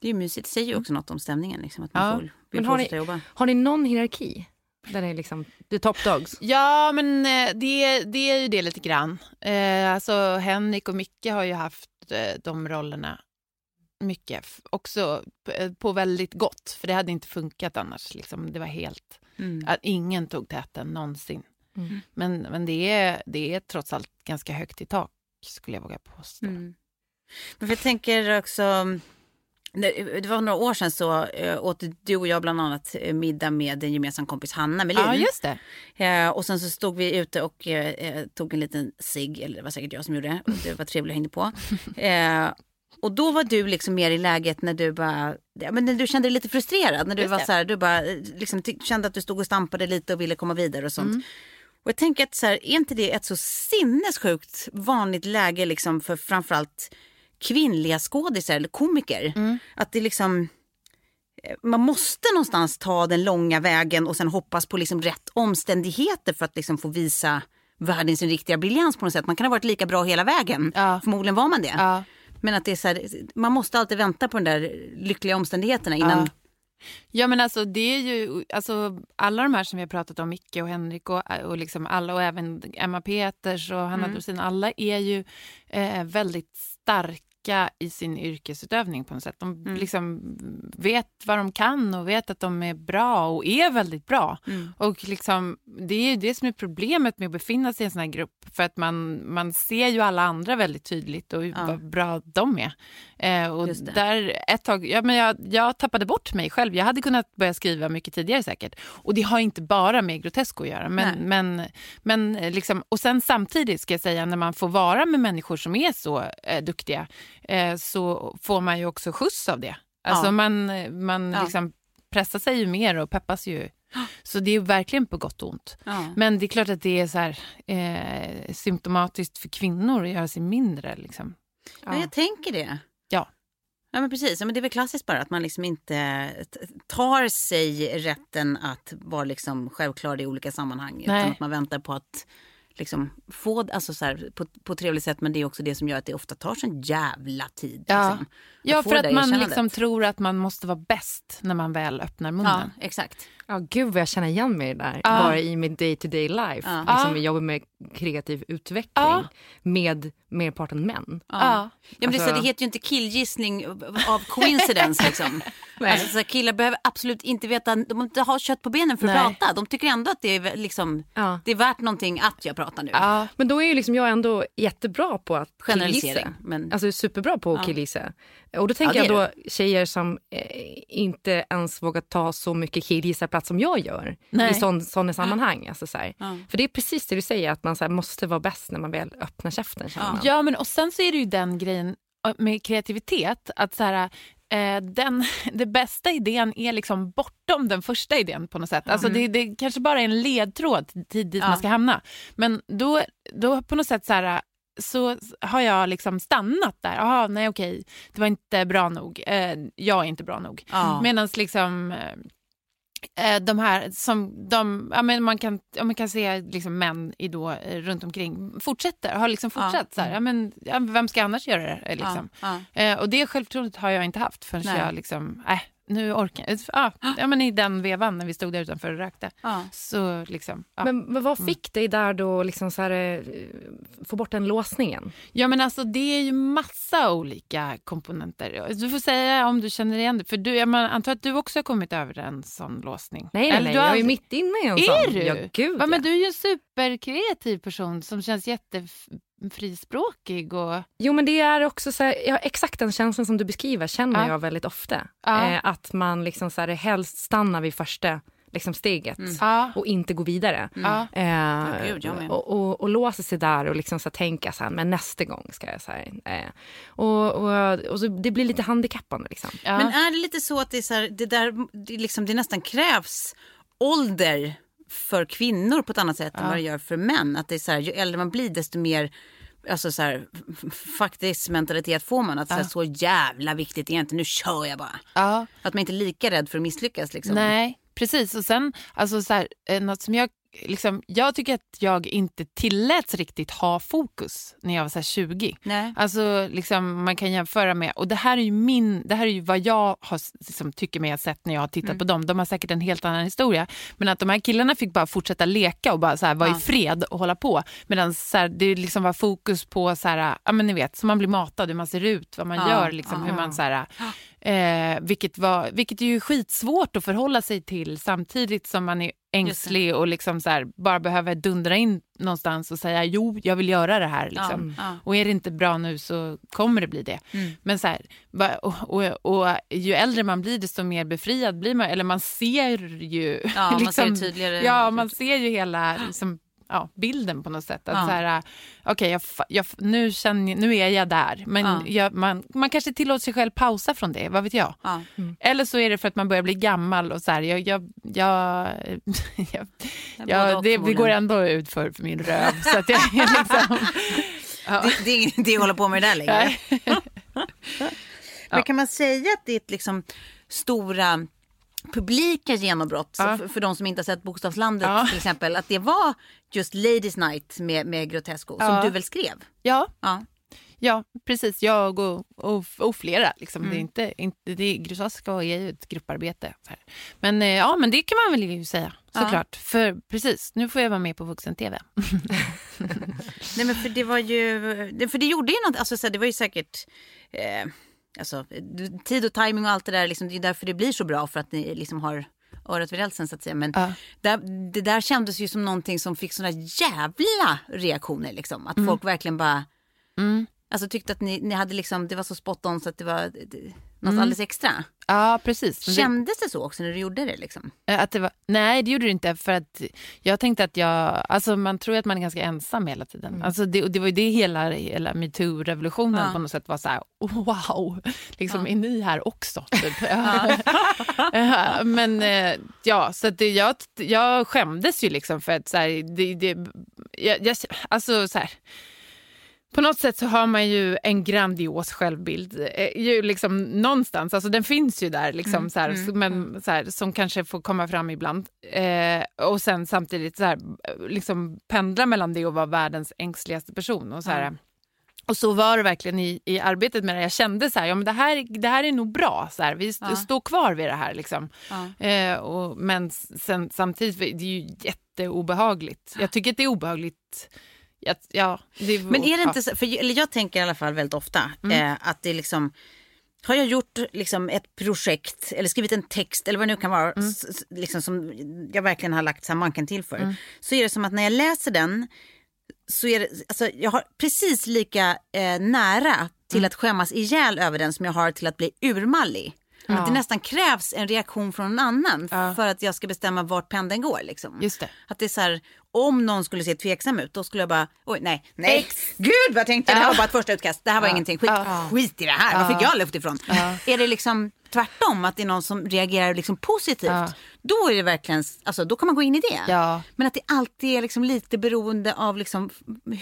Speaker 1: Det är ju mysigt. Det säger ju också något om stämningen. Liksom, att man
Speaker 3: Ja.
Speaker 1: får, vill
Speaker 2: Men har ni-
Speaker 1: fortsätta jobba.
Speaker 2: Har ni någon hierarki? Där det är liksom the top dogs?
Speaker 3: Ja, men eh, det, det är ju det lite grann. Eh, alltså Henrik och Micke har ju haft eh, de rollerna mycket. Också på, eh, på väldigt gott, för det hade inte funkat annars. Liksom. Det var helt...
Speaker 1: Mm.
Speaker 3: Att ingen tog täten någonsin.
Speaker 2: Mm.
Speaker 3: Men, men det, är, det är trots allt ganska högt i tak, skulle jag våga påstå.
Speaker 1: Mm. Men jag tänker också... Det det var några år sedan så eh, åt du och jag bland annat eh, middag med en gemensam kompis Hanna Melin.
Speaker 3: Ja, just det.
Speaker 1: Eh, och sen så stod vi ute och eh, eh, tog en liten cigg, eller det var säkert jag som gjorde det. Och Det var trevligt och hängde på. Eh, och då var du liksom mer i läget när du bara, men när du kände dig lite frustrerad. När du var så här, du bara eh, liksom kände att du stod och stampade lite och ville komma vidare och sånt.
Speaker 3: Mm.
Speaker 1: Och jag tänker att så här, är inte det ett så sinnessjukt vanligt läge liksom för framförallt kvinnliga skådisar eller komiker?
Speaker 3: Mm.
Speaker 1: Att det liksom eh, man måste någonstans ta den långa vägen och sen hoppas på liksom rätt omständigheter för att liksom få visa världens riktiga briljans på något sätt. Man kan ha varit lika bra hela vägen.
Speaker 3: Ja.
Speaker 1: Förmodligen var man det.
Speaker 3: Ja.
Speaker 1: Men att det är så här, man måste alltid vänta på de där lyckliga omständigheterna innan.
Speaker 3: Ja. Ja men alltså det är ju, alltså alla de här som vi har pratat om, Micke och Henrik och, och liksom alla och även Emma Peters och Hanna
Speaker 1: Mm.
Speaker 3: Dorsin, alla är ju eh, väldigt starka i sin yrkesutövning på något sätt. De
Speaker 1: Mm.
Speaker 3: liksom vet vad de kan och vet att de är bra och är väldigt bra.
Speaker 1: Mm.
Speaker 3: Och liksom, det är ju det som är problemet med att befinna sig i en sån här grupp. För att man, man ser ju alla andra väldigt tydligt och
Speaker 1: Ja.
Speaker 3: vad bra de är. Eh, och där ett tag, ja, men jag, jag tappade bort mig själv. Jag hade kunnat börja skriva mycket tidigare säkert. Och det har inte bara med Grotesco att göra. Men,
Speaker 1: Nej.
Speaker 3: men, men eh, liksom, och sen samtidigt ska jag säga, när man får vara med människor som är så eh, duktiga eh, så får man ju också skjuts av det. Alltså
Speaker 1: Ja.
Speaker 3: man, man
Speaker 1: Ja.
Speaker 3: liksom pressar sig ju mer och peppas ju Så det är verkligen på gott och ont.
Speaker 1: Ja.
Speaker 3: Men det är klart att det är så här, eh, symptomatiskt för kvinnor att göra sig mindre. Liksom.
Speaker 1: Ja. jag tänker det.
Speaker 3: Ja.
Speaker 1: Ja men precis, ja, men det är väl klassiskt bara att man liksom inte tar sig rätten att vara liksom självklar i olika sammanhang.
Speaker 3: Nej.
Speaker 1: Utan att man väntar på att liksom få, alltså så här, på, på ett trevligt sätt men det är också det som gör att det ofta tar sån jävla tid.
Speaker 3: Ja.
Speaker 1: Liksom,
Speaker 3: Ja, för att man liksom tror att man måste vara bäst när man väl öppnar munnen.
Speaker 1: Ja, exakt.
Speaker 2: Ja, gud vad jag känner igen mig där.
Speaker 3: Ja.
Speaker 2: Bara i mitt day to day life.
Speaker 1: Ja.
Speaker 2: Liksom,
Speaker 3: Ja.
Speaker 2: vi jobbar med kreativ utveckling
Speaker 3: Ja.
Speaker 2: med merparten män.
Speaker 1: Ja.
Speaker 3: Ja.
Speaker 1: Men det, så,
Speaker 2: Alltså-
Speaker 1: det heter ju inte killgissning av coincidence. liksom. Alltså, så killar behöver absolut inte veta, de behöver inte ha kött på benen för att
Speaker 3: Nej.
Speaker 1: prata. De tycker ändå att det är, liksom,
Speaker 2: Ja.
Speaker 1: det är värt någonting att jag pratar nu.
Speaker 3: Ja.
Speaker 2: Men då är ju liksom jag ändå jättebra på att
Speaker 1: Generalisera,
Speaker 2: killgissa.
Speaker 1: men-
Speaker 2: Alltså superbra på att
Speaker 1: Ja.
Speaker 2: killgissa. Och då tänker
Speaker 1: Ja, det
Speaker 2: jag då tjejer som eh, inte ens vågar ta så mycket killgissarplats som jag gör
Speaker 3: Nej.
Speaker 2: i sån, sådana sammanhang. Alltså, så här.
Speaker 1: Ja.
Speaker 2: För det är precis det du säger, att man så här, måste vara bäst när man väl öppnar käften.
Speaker 1: Ja.
Speaker 3: Ja, men och sen så är det ju den grejen med kreativitet att så här, eh, den, det bästa idén är liksom bortom den första idén på något sätt. Alltså det, det kanske bara är en ledtråd till dit
Speaker 1: Ja.
Speaker 3: man ska hamna. Men då, då på något sätt så här så har jag liksom stannat där. Jaha, nej okej, det var inte bra nog. Eh, jag är inte bra nog.
Speaker 1: Ja.
Speaker 3: Medan liksom eh, de här som de, ja, men man, kan, ja, man kan se liksom män i då, eh, runt omkring fortsätter, har liksom
Speaker 1: Ja.
Speaker 3: fortsatt så här, ja, men, ja, vem ska annars göra det? eh, Liksom.
Speaker 1: Ja,
Speaker 3: Eh, och det självförtroendet har jag inte haft förrän
Speaker 1: Nej.
Speaker 3: jag liksom, äh, nu orkar jag. Ja, ja, men i den vevan när vi stod där utanför och rökte.
Speaker 1: ja.
Speaker 3: Så liksom, ja.
Speaker 2: Men, men vad fick dig där då liksom så här, eh, få bort den låsningen?
Speaker 3: Ja men alltså det är ju massa olika komponenter. Du får säga om du känner igen det. För du, jag antar att du också har kommit över en sån låsning?
Speaker 2: Nej,
Speaker 3: Eller
Speaker 2: nej.
Speaker 3: du har
Speaker 2: jag är mitt inne i en
Speaker 3: Är
Speaker 2: sån.
Speaker 3: du?
Speaker 2: Ja, gud
Speaker 3: ja, men du är ju en superkreativ person som känns jättefrispråkig. Och...
Speaker 2: Jo men det är också så här, ja, exakt den känslan som du beskriver känner
Speaker 3: Ja.
Speaker 2: jag väldigt ofta.
Speaker 3: Ja.
Speaker 2: Eh, att man liksom så här, helst stannar vid första liksom, steget
Speaker 3: Ja.
Speaker 2: och inte går vidare.
Speaker 3: Ja.
Speaker 2: Eh,
Speaker 1: gud,
Speaker 2: och, och, och låser sig där och liksom så här, tänka så här, men nästa gång ska jag så här, eh, och, och, och så det blir lite handikappande liksom.
Speaker 3: Ja.
Speaker 1: Men är det lite så att det, är så här, det, där, det, liksom, det nästan krävs ålder för kvinnor på ett annat sätt än vad det gör för män? Att det är så här, ju äldre man blir desto mer alltså så här, f- f- faktisk mentalitet får man. Att så, här, så jävla viktigt är inte, nu kör jag bara.
Speaker 3: ja.
Speaker 1: Att man inte är lika rädd för att misslyckas. Liksom.
Speaker 3: Nej, precis. Och sen, alltså så här, eh, något som jag, liksom, jag tycker att jag inte tilläts riktigt ha fokus när jag var så här 20.
Speaker 1: Nej.
Speaker 3: Alltså, liksom, man kan jämföra med, och det här är ju, min, det här är ju vad jag har, liksom, tycker mig ha sett när jag har tittat på dem. De har säkert en helt annan historia. Men att de här killarna fick bara fortsätta leka och bara så här, vara
Speaker 1: Ja.
Speaker 3: i fred och hålla på. Medan så här, det liksom var fokus på, så här, ja men ni vet, så man blir matad, hur man ser ut, vad man
Speaker 1: Ja,
Speaker 3: gör, liksom, hur man så här, Eh, vilket, var, vilket är ju skitsvårt att förhålla sig till samtidigt som man är ängslig och liksom så här, bara behöver dundra in någonstans och säga jo, jag vill göra det här. Liksom.
Speaker 1: Ja, ja.
Speaker 3: Och är det inte bra nu så kommer det bli det. Men så här, och, och, och ju äldre man blir desto mer befriad blir man. Eller man ser ju...
Speaker 1: Ja, man ser tydligare
Speaker 3: Ja, man ser ju hela liksom, ja, bilden på något sätt. Att
Speaker 1: Ja.
Speaker 3: så här, okej, jag, fa- jag, nu, känner, nu är jag där. Men
Speaker 1: Ja.
Speaker 3: jag, man, man kanske tillåter sig själv pausa från det, vad vet jag.
Speaker 1: Ja.
Speaker 3: Eller så är det för att man börjar bli gammal och så här, jag, jag, jag, jag, jag det, det går ändå ut för, för min röv. så att jag är liksom, ja.
Speaker 1: Det, det är ingen idé att hålla på med det där längre. Men kan man säga att ditt liksom stora publika genombrott,
Speaker 3: Ja.
Speaker 1: för, för de som inte har sett Bokstavslandet
Speaker 3: Ja.
Speaker 1: till exempel, att det var just Ladies Night med, med Grotesco som
Speaker 3: Ja.
Speaker 1: du väl skrev?
Speaker 3: ja,
Speaker 1: Ja.
Speaker 3: ja, precis. Jag och, och, och flera. Liksom.
Speaker 1: Mm.
Speaker 3: Det är inte, inte, det är, Grosaska är ju ett grupparbete. Men, eh, ja, men det kan man väl ju säga, såklart. För precis, nu får jag vara med på vuxen-tv.
Speaker 1: Nej men för det var ju, för det gjorde ju något, alltså så här, det var ju säkert eh, alltså, tid och timing och allt det där, liksom, det är därför det blir så bra för att ni liksom har örat vid rälsen så att säga. Men
Speaker 3: Ja.
Speaker 1: där, det där kändes ju som någonting som fick såna jävla reaktioner liksom. Att folk verkligen bara,
Speaker 3: Mm.
Speaker 1: alltså tyckte att ni, ni hade liksom, det var så spot on så att det var, det, något
Speaker 3: Mm.
Speaker 1: alldeles extra.
Speaker 3: Ja, precis.
Speaker 1: Kändes det så också när du gjorde det? Liksom?
Speaker 3: Eh, Att det var, nej, det gjorde det inte. För att jag tänkte att jag... Alltså man tror att man är ganska ensam hela tiden.
Speaker 1: Mm.
Speaker 3: Alltså det, det var ju det hela, hela metoo-revolutionen
Speaker 1: Ja.
Speaker 3: på något sätt var så här, wow, liksom,
Speaker 1: Ja.
Speaker 3: är ni här också? Typ. Eh, Men eh, ja, så att det, jag, jag skämdes ju liksom för att så här, det, det, jag, jag, alltså så här, på något sätt så har man ju en grandios självbild. Eh, ju liksom någonstans, alltså den finns ju där, liksom, så här, så- men, så här, som kanske får komma fram ibland. Eh, och sen samtidigt så här, liksom pendla mellan det och vara världens ängsligaste person. Och så, här, och så var det verkligen i, i arbetet med det. Jag kände så här, ja, men det, här, det här är nog bra. Så här, vi st-
Speaker 1: Ja.
Speaker 3: står kvar vid det här. Liksom.
Speaker 1: Ja.
Speaker 3: Eh, och, men sen, samtidigt, det är ju jätteobehagligt. Jag tycker att det är obehagligt. Ja, ja, det,
Speaker 1: Men är det inte så, för, eller jag tänker i alla fall väldigt ofta eh, att det liksom har jag gjort liksom ett projekt eller skrivit en text eller vad det nu kan vara s- s- liksom som jag verkligen har lagt manken till för. Så är det som att när jag läser den så är det, alltså, jag har precis lika eh, nära till att skämmas ihjäl över den som jag har till att bli urmallig. Att det nästan krävs en reaktion från någon annan
Speaker 3: Ja.
Speaker 1: för att jag ska bestämma vart pendeln går. Liksom.
Speaker 3: Just det.
Speaker 1: Att det är så här, om någon skulle se tveksam ut, då skulle jag bara, oj nej, nej, gud vad jag tänkte, det här var bara ett första utkast, det här var ingenting, skit, skit i det här, var fick jag luft ifrån? Är det liksom tvärtom, att det är någon som reagerar liksom positivt,
Speaker 3: Ja.
Speaker 1: då är det verkligen, alltså då kan man gå in i det.
Speaker 3: Ja.
Speaker 1: Men att det alltid är liksom lite beroende av liksom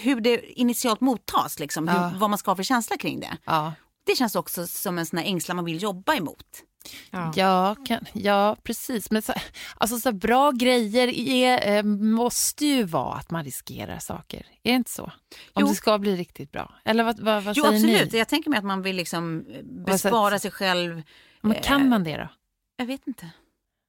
Speaker 1: hur det initialt mottas, liksom, hur,
Speaker 3: Ja.
Speaker 1: vad man ska ha för känsla kring det. Det känns också som en sån här ängslan man vill jobba emot.
Speaker 2: Ja.
Speaker 3: Ja, kan, ja, precis. Men så, alltså, så bra grejer är, eh, måste ju vara att man riskerar saker. Är det inte så? Om
Speaker 1: Jo.
Speaker 3: det ska bli riktigt bra. Eller vad, vad, vad
Speaker 1: Jo
Speaker 3: säger
Speaker 1: absolut,
Speaker 3: ni?
Speaker 1: jag tänker mig att man vill liksom eh, bespara sig själv.
Speaker 3: Men kan man det då?
Speaker 1: Jag vet inte.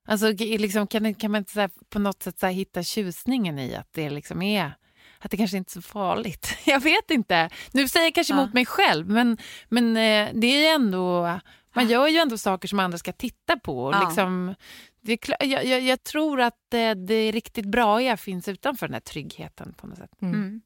Speaker 3: Alltså, liksom, kan, kan man inte så här, på något sätt så här, hitta tjusningen i att det liksom är att det kanske inte är så farligt. Jag vet inte. Nu säger jag kanske
Speaker 1: Ja.
Speaker 3: emot mig själv, men, men eh, det är ju ändå... Man gör ju ändå saker som andra ska titta på.
Speaker 1: Ja.
Speaker 3: Liksom, det klar, jag, jag, jag tror att eh, det riktigt bra finns utanför den här tryggheten på något sätt.
Speaker 1: Mm.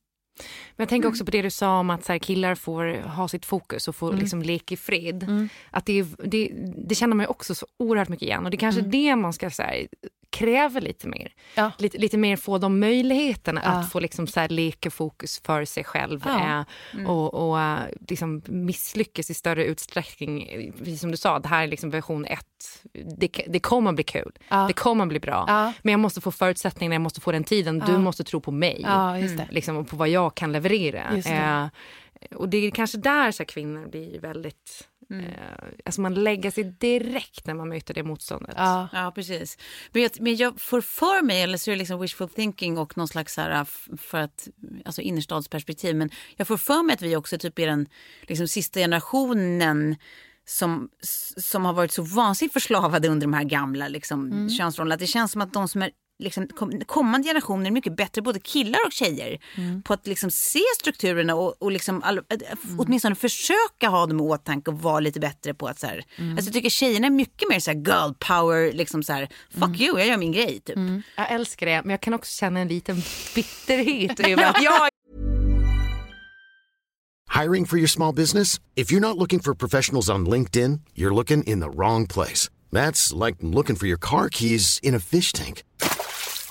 Speaker 2: Men jag tänker också på det du sa om att så här, killar får ha sitt fokus och få liksom leka i fred.
Speaker 3: Mm.
Speaker 2: Att det, det, det känner man också så oerhört mycket igen. Och det är kanske det man ska så här, kräva lite mer.
Speaker 3: Ja.
Speaker 2: Lite, lite mer få de möjligheterna
Speaker 3: Ja.
Speaker 2: att få liksom så här, leka fokus för sig själv.
Speaker 3: Ja.
Speaker 2: Eh, och och eh, liksom misslyckas i större utsträckning. Precis som du sa, det här är liksom version ett. Det, det kommer bli kul. Det kommer bli bra. Men jag måste få förutsättningarna, jag måste få den tiden. Du måste tro på mig
Speaker 3: det.
Speaker 2: liksom, och på vad jag kan leverera.
Speaker 3: Det.
Speaker 2: Eh, och det är kanske där så kvinnor blir väldigt...
Speaker 3: Mm.
Speaker 2: Eh, alltså man lägger sig direkt när man möter det motståndet.
Speaker 3: Ja.
Speaker 1: Ja, precis. Men jag, men jag får för mig, eller så är det liksom wishful thinking och någon slags här, för att, alltså innerstadsperspektiv, men jag får för mig att vi också typ är den liksom, sista generationen som, som har varit så vansinnigt förslavade under de här gamla liksom, könsrollerna. Att det känns som att de som är liksom, kom, kommande generationer är mycket bättre, både killar och tjejer, på att liksom se strukturerna och, och liksom, all, äh, åtminstone försöka ha dem i åtanke och vara lite bättre på att så här, alltså, jag tycker tjejerna är mycket mer så här girl power, liksom så här, fuck you, jag gör min grej typ.
Speaker 2: Jag älskar det, men jag kan också känna en liten bitterhet jag
Speaker 4: Hiring for your small business? If you're not looking for professionals on LinkedIn, you're looking in the wrong place. That's like looking for your car keys in a fish tank.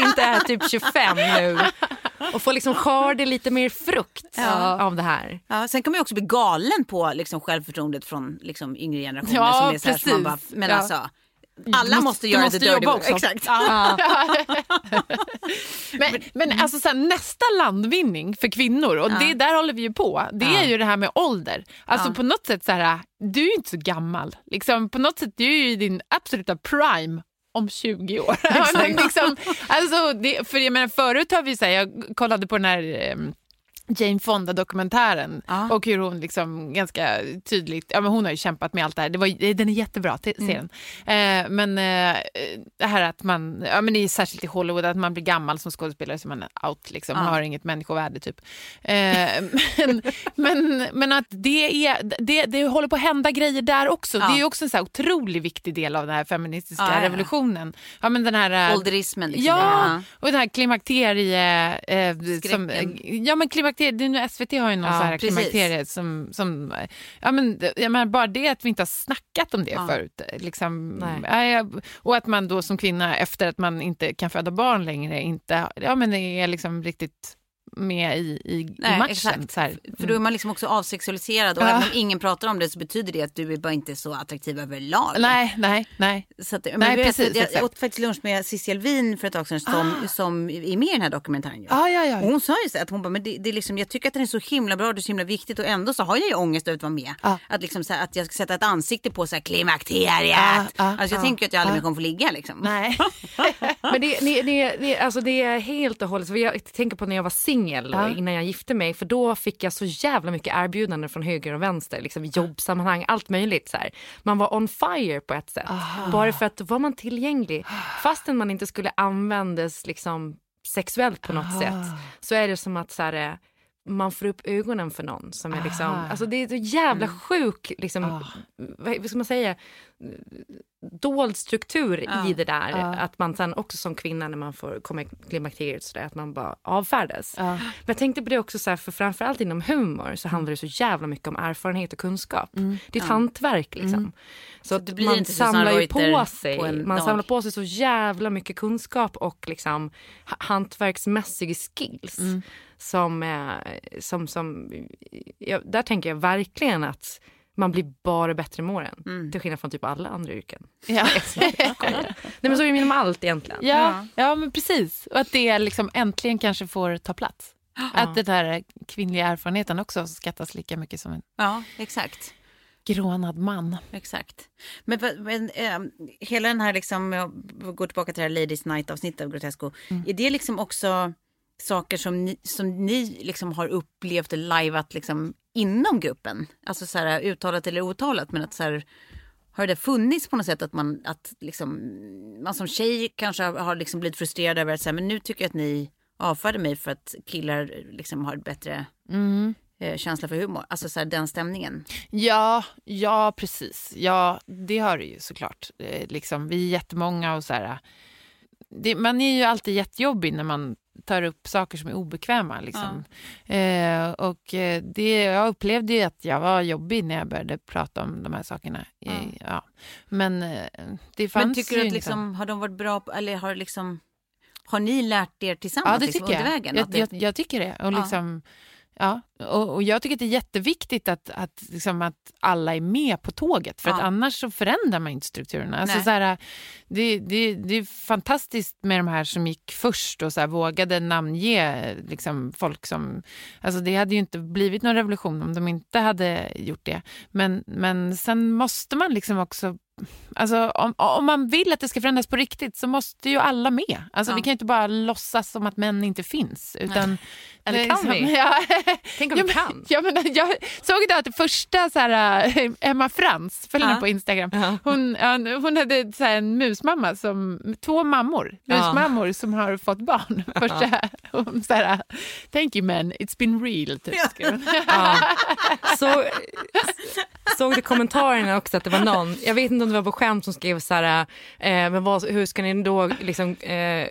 Speaker 2: inte är typ 25 nu och får liksom skörda lite mer frukt
Speaker 1: Ja.
Speaker 2: av det här.
Speaker 1: Ja, sen kan man ju också bli galen på liksom, självförtroendet från liksom, yngre generationer.
Speaker 3: Ja,
Speaker 1: som är så här, som man bara, men
Speaker 3: Ja.
Speaker 1: alltså, alla måste,
Speaker 3: du
Speaker 1: göra
Speaker 3: måste
Speaker 1: det dirty
Speaker 3: jobba
Speaker 1: work.
Speaker 3: också.
Speaker 1: Exakt.
Speaker 3: Ja. men men alltså, så här, nästa landvinning för kvinnor, och det, där håller vi ju på, det är ju det här med ålder. Alltså på något sätt så här, du är ju inte så gammal. Liksom, på något sätt, du är ju i din absoluta prime om 20 år. Liksom, alltså, det, för jag menar, förut har vi så här, jag kollade på den här ehm, Jane Fonda-dokumentären
Speaker 1: Ja.
Speaker 3: och hur hon liksom ganska tydligt, ja men hon har ju kämpat med allt det här, det var, den är jättebra, te- se den. Eh, men eh, det här att man, ja men det är särskilt i Hollywood, att man blir gammal som skådespelare så man är out liksom,
Speaker 1: Ja.
Speaker 3: har inget människovärde typ. Eh, men, men, men att det, är, det, det håller på att hända grejer där också,
Speaker 1: Ja.
Speaker 3: det är också en så här otroligt viktig del av den här feministiska revolutionen. Ja men den här... eh,
Speaker 1: Ålderismen. Liksom.
Speaker 3: Ja, och den här klimakterie... Eh, som, ja, men klimakterie, nu SVT har ju någon
Speaker 1: Ja,
Speaker 3: så här
Speaker 1: precis.
Speaker 3: klimakterie som... som ja, men, jag menar, bara det att vi inte har snackat om det
Speaker 1: Ja.
Speaker 3: förut. Liksom,
Speaker 2: Nej.
Speaker 3: och att man då som kvinna, efter att man inte kan föda barn längre, inte ja, men är liksom riktigt med i, i, i
Speaker 1: Nej,
Speaker 3: matchen.
Speaker 1: exakt.
Speaker 3: Så här.
Speaker 1: För då är man liksom också avsexualiserad och
Speaker 3: Ja.
Speaker 1: även om ingen pratar om det så betyder det att du är bara inte så attraktiv överlag.
Speaker 3: Nej, nej, nej.
Speaker 1: Så att, men
Speaker 3: Nej,
Speaker 1: vet,
Speaker 3: precis,
Speaker 1: jag, jag åt faktiskt lunch med Cissi Wien för ett tag sedan som, som är med i den här dokumentären.
Speaker 3: Ah, ja, ja.
Speaker 1: Och hon sa ju så att hon bara, men det, det är liksom, jag tycker att den är så himla bra, det är så himla viktigt och ändå så har jag ju ångest över att vara med.
Speaker 3: Ja.
Speaker 1: Att, liksom, så här, att jag ska sätta ett ansikte på så här, klimakteriet.
Speaker 3: Ja, ja,
Speaker 1: alltså jag
Speaker 3: ja,
Speaker 1: tänker att jag aldrig
Speaker 3: ja.
Speaker 1: mer kommer få ligga liksom.
Speaker 3: Nej.
Speaker 2: Men det, det, det, det, alltså det är helt och hållet, jag tänker på när jag var singel
Speaker 3: Ja.
Speaker 2: innan jag gifte mig, för då fick jag så jävla mycket erbjudanden från höger och vänster, liksom i jobbsammanhang, allt möjligt. Så här. Man var on fire på ett sätt, bara för att då var man tillgänglig. Fastän man inte skulle användas liksom sexuellt på något sätt, så är det som att så här, eh, man får upp ögonen för någon som är liksom,
Speaker 3: Aha.
Speaker 2: alltså det är så jävla sjuk, liksom, vad vad ska man säga, dold struktur
Speaker 1: Ja.
Speaker 2: i det där.
Speaker 3: Ja.
Speaker 2: Att man sen också som kvinna när man får komma i klimakteriet så där, att man bara avfärdas.
Speaker 3: Ja.
Speaker 2: Men jag tänkte på det också så här, för framförallt inom humor så handlar det så jävla mycket om erfarenhet och kunskap. Det är ett hantverk liksom. Så, att
Speaker 1: det blir
Speaker 2: man
Speaker 1: så
Speaker 2: samlar ju på sig,
Speaker 1: på
Speaker 2: man
Speaker 1: dag.
Speaker 2: samlar på sig så jävla mycket kunskap och liksom ha- hantverksmässiga skills. Som, eh, som, som ja, där tänker jag verkligen att man blir bara bättre med åren. Till skillnad från typ alla andra yrken.
Speaker 3: Ja.
Speaker 2: Nej men så är det inom allt egentligen.
Speaker 3: Ja, ja, men precis. Och att det liksom äntligen kanske får ta plats. Att den här kvinnliga erfarenheten också skattas lika mycket som en
Speaker 1: Ja, exakt.
Speaker 3: grånad man.
Speaker 1: Exakt. Men, men eh, hela den här, liksom, jag går tillbaka till det här Ladies Night avsnittet av Grotesco. Är det liksom också saker som ni, som ni liksom har upplevt eller lajvat liksom inom gruppen? Alltså så här, uttalat eller otalat, men att så här, har det funnits på något sätt att man, att liksom, man som tjej kanske har, liksom blivit frustrerad över att så här, men nu tycker jag att ni avfärdar mig för att killar liksom har bättre eh, känsla för humor. Alltså så här, den stämningen.
Speaker 3: Ja, ja precis. Ja, det har det ju såklart. Eh, Liksom, vi är jättemånga och så här... Det, man är ju alltid jättejobbig när man tar upp saker som är obekväma. Liksom. Eh, och eh, det, jag upplevde ju att jag var jobbig när jag började prata om de här sakerna. Eh, ja. Men eh, det fanns
Speaker 1: Men tycker du att liksom, har de varit bra på, eller har liksom har ni lärt er tillsammans
Speaker 3: Ja, det
Speaker 1: liksom,
Speaker 3: tycker
Speaker 1: under
Speaker 3: jag.
Speaker 1: vägen?
Speaker 3: Jag,
Speaker 1: det-
Speaker 3: jag, jag tycker det. Och
Speaker 1: Ja.
Speaker 3: liksom, ja. Och, och jag tycker att det är jätteviktigt att, att, liksom, att alla är med på tåget. För
Speaker 1: Ja.
Speaker 3: att annars så förändrar man inte strukturerna. Alltså, så här, det, det, det är fantastiskt med de här som gick först och så här, vågade namnge liksom, folk som... Alltså, det hade ju inte blivit någon revolution om de inte hade gjort det. Men, men sen måste man liksom också Alltså, om, om man vill att det ska förändras på riktigt så måste ju alla med. Alltså,
Speaker 1: Ja.
Speaker 3: Vi kan ju inte bara låtsas som att män inte finns. Utan,
Speaker 2: Eller kan
Speaker 3: liksom-
Speaker 2: vi?
Speaker 3: Ja.
Speaker 2: Tänk om vi
Speaker 3: men,
Speaker 2: kan.
Speaker 3: Ja, men, jag såg idag att det första så här, äh, Emma Frans, följer
Speaker 1: Ja.
Speaker 3: på Instagram, hon, ja, hon hade så här, en musmamma, som, två mammor, musmammor som har fått barn. Första, så här, Thank you man, it's been real. Typ. hon.
Speaker 2: Ja. Så, såg du kommentarerna också att det var någon, jag vet inte om det var på skämt som skrev så här, eh, men vad, hur ska ni då liksom eh,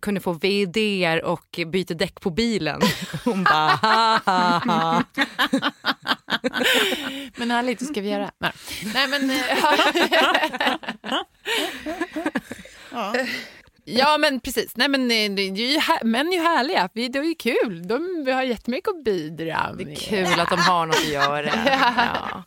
Speaker 2: kunna få VD och byta däck på bilen? Hon bara ha ha ha.
Speaker 3: Men härligt, hur ska vi göra? Nej, Nej men... eh, Ja men precis, Nej, men, eh, det är ju män är ju härliga, vi, det är ju kul, de vi har jättemycket att bidra med.
Speaker 2: Det är kul att de har något att göra. Ja.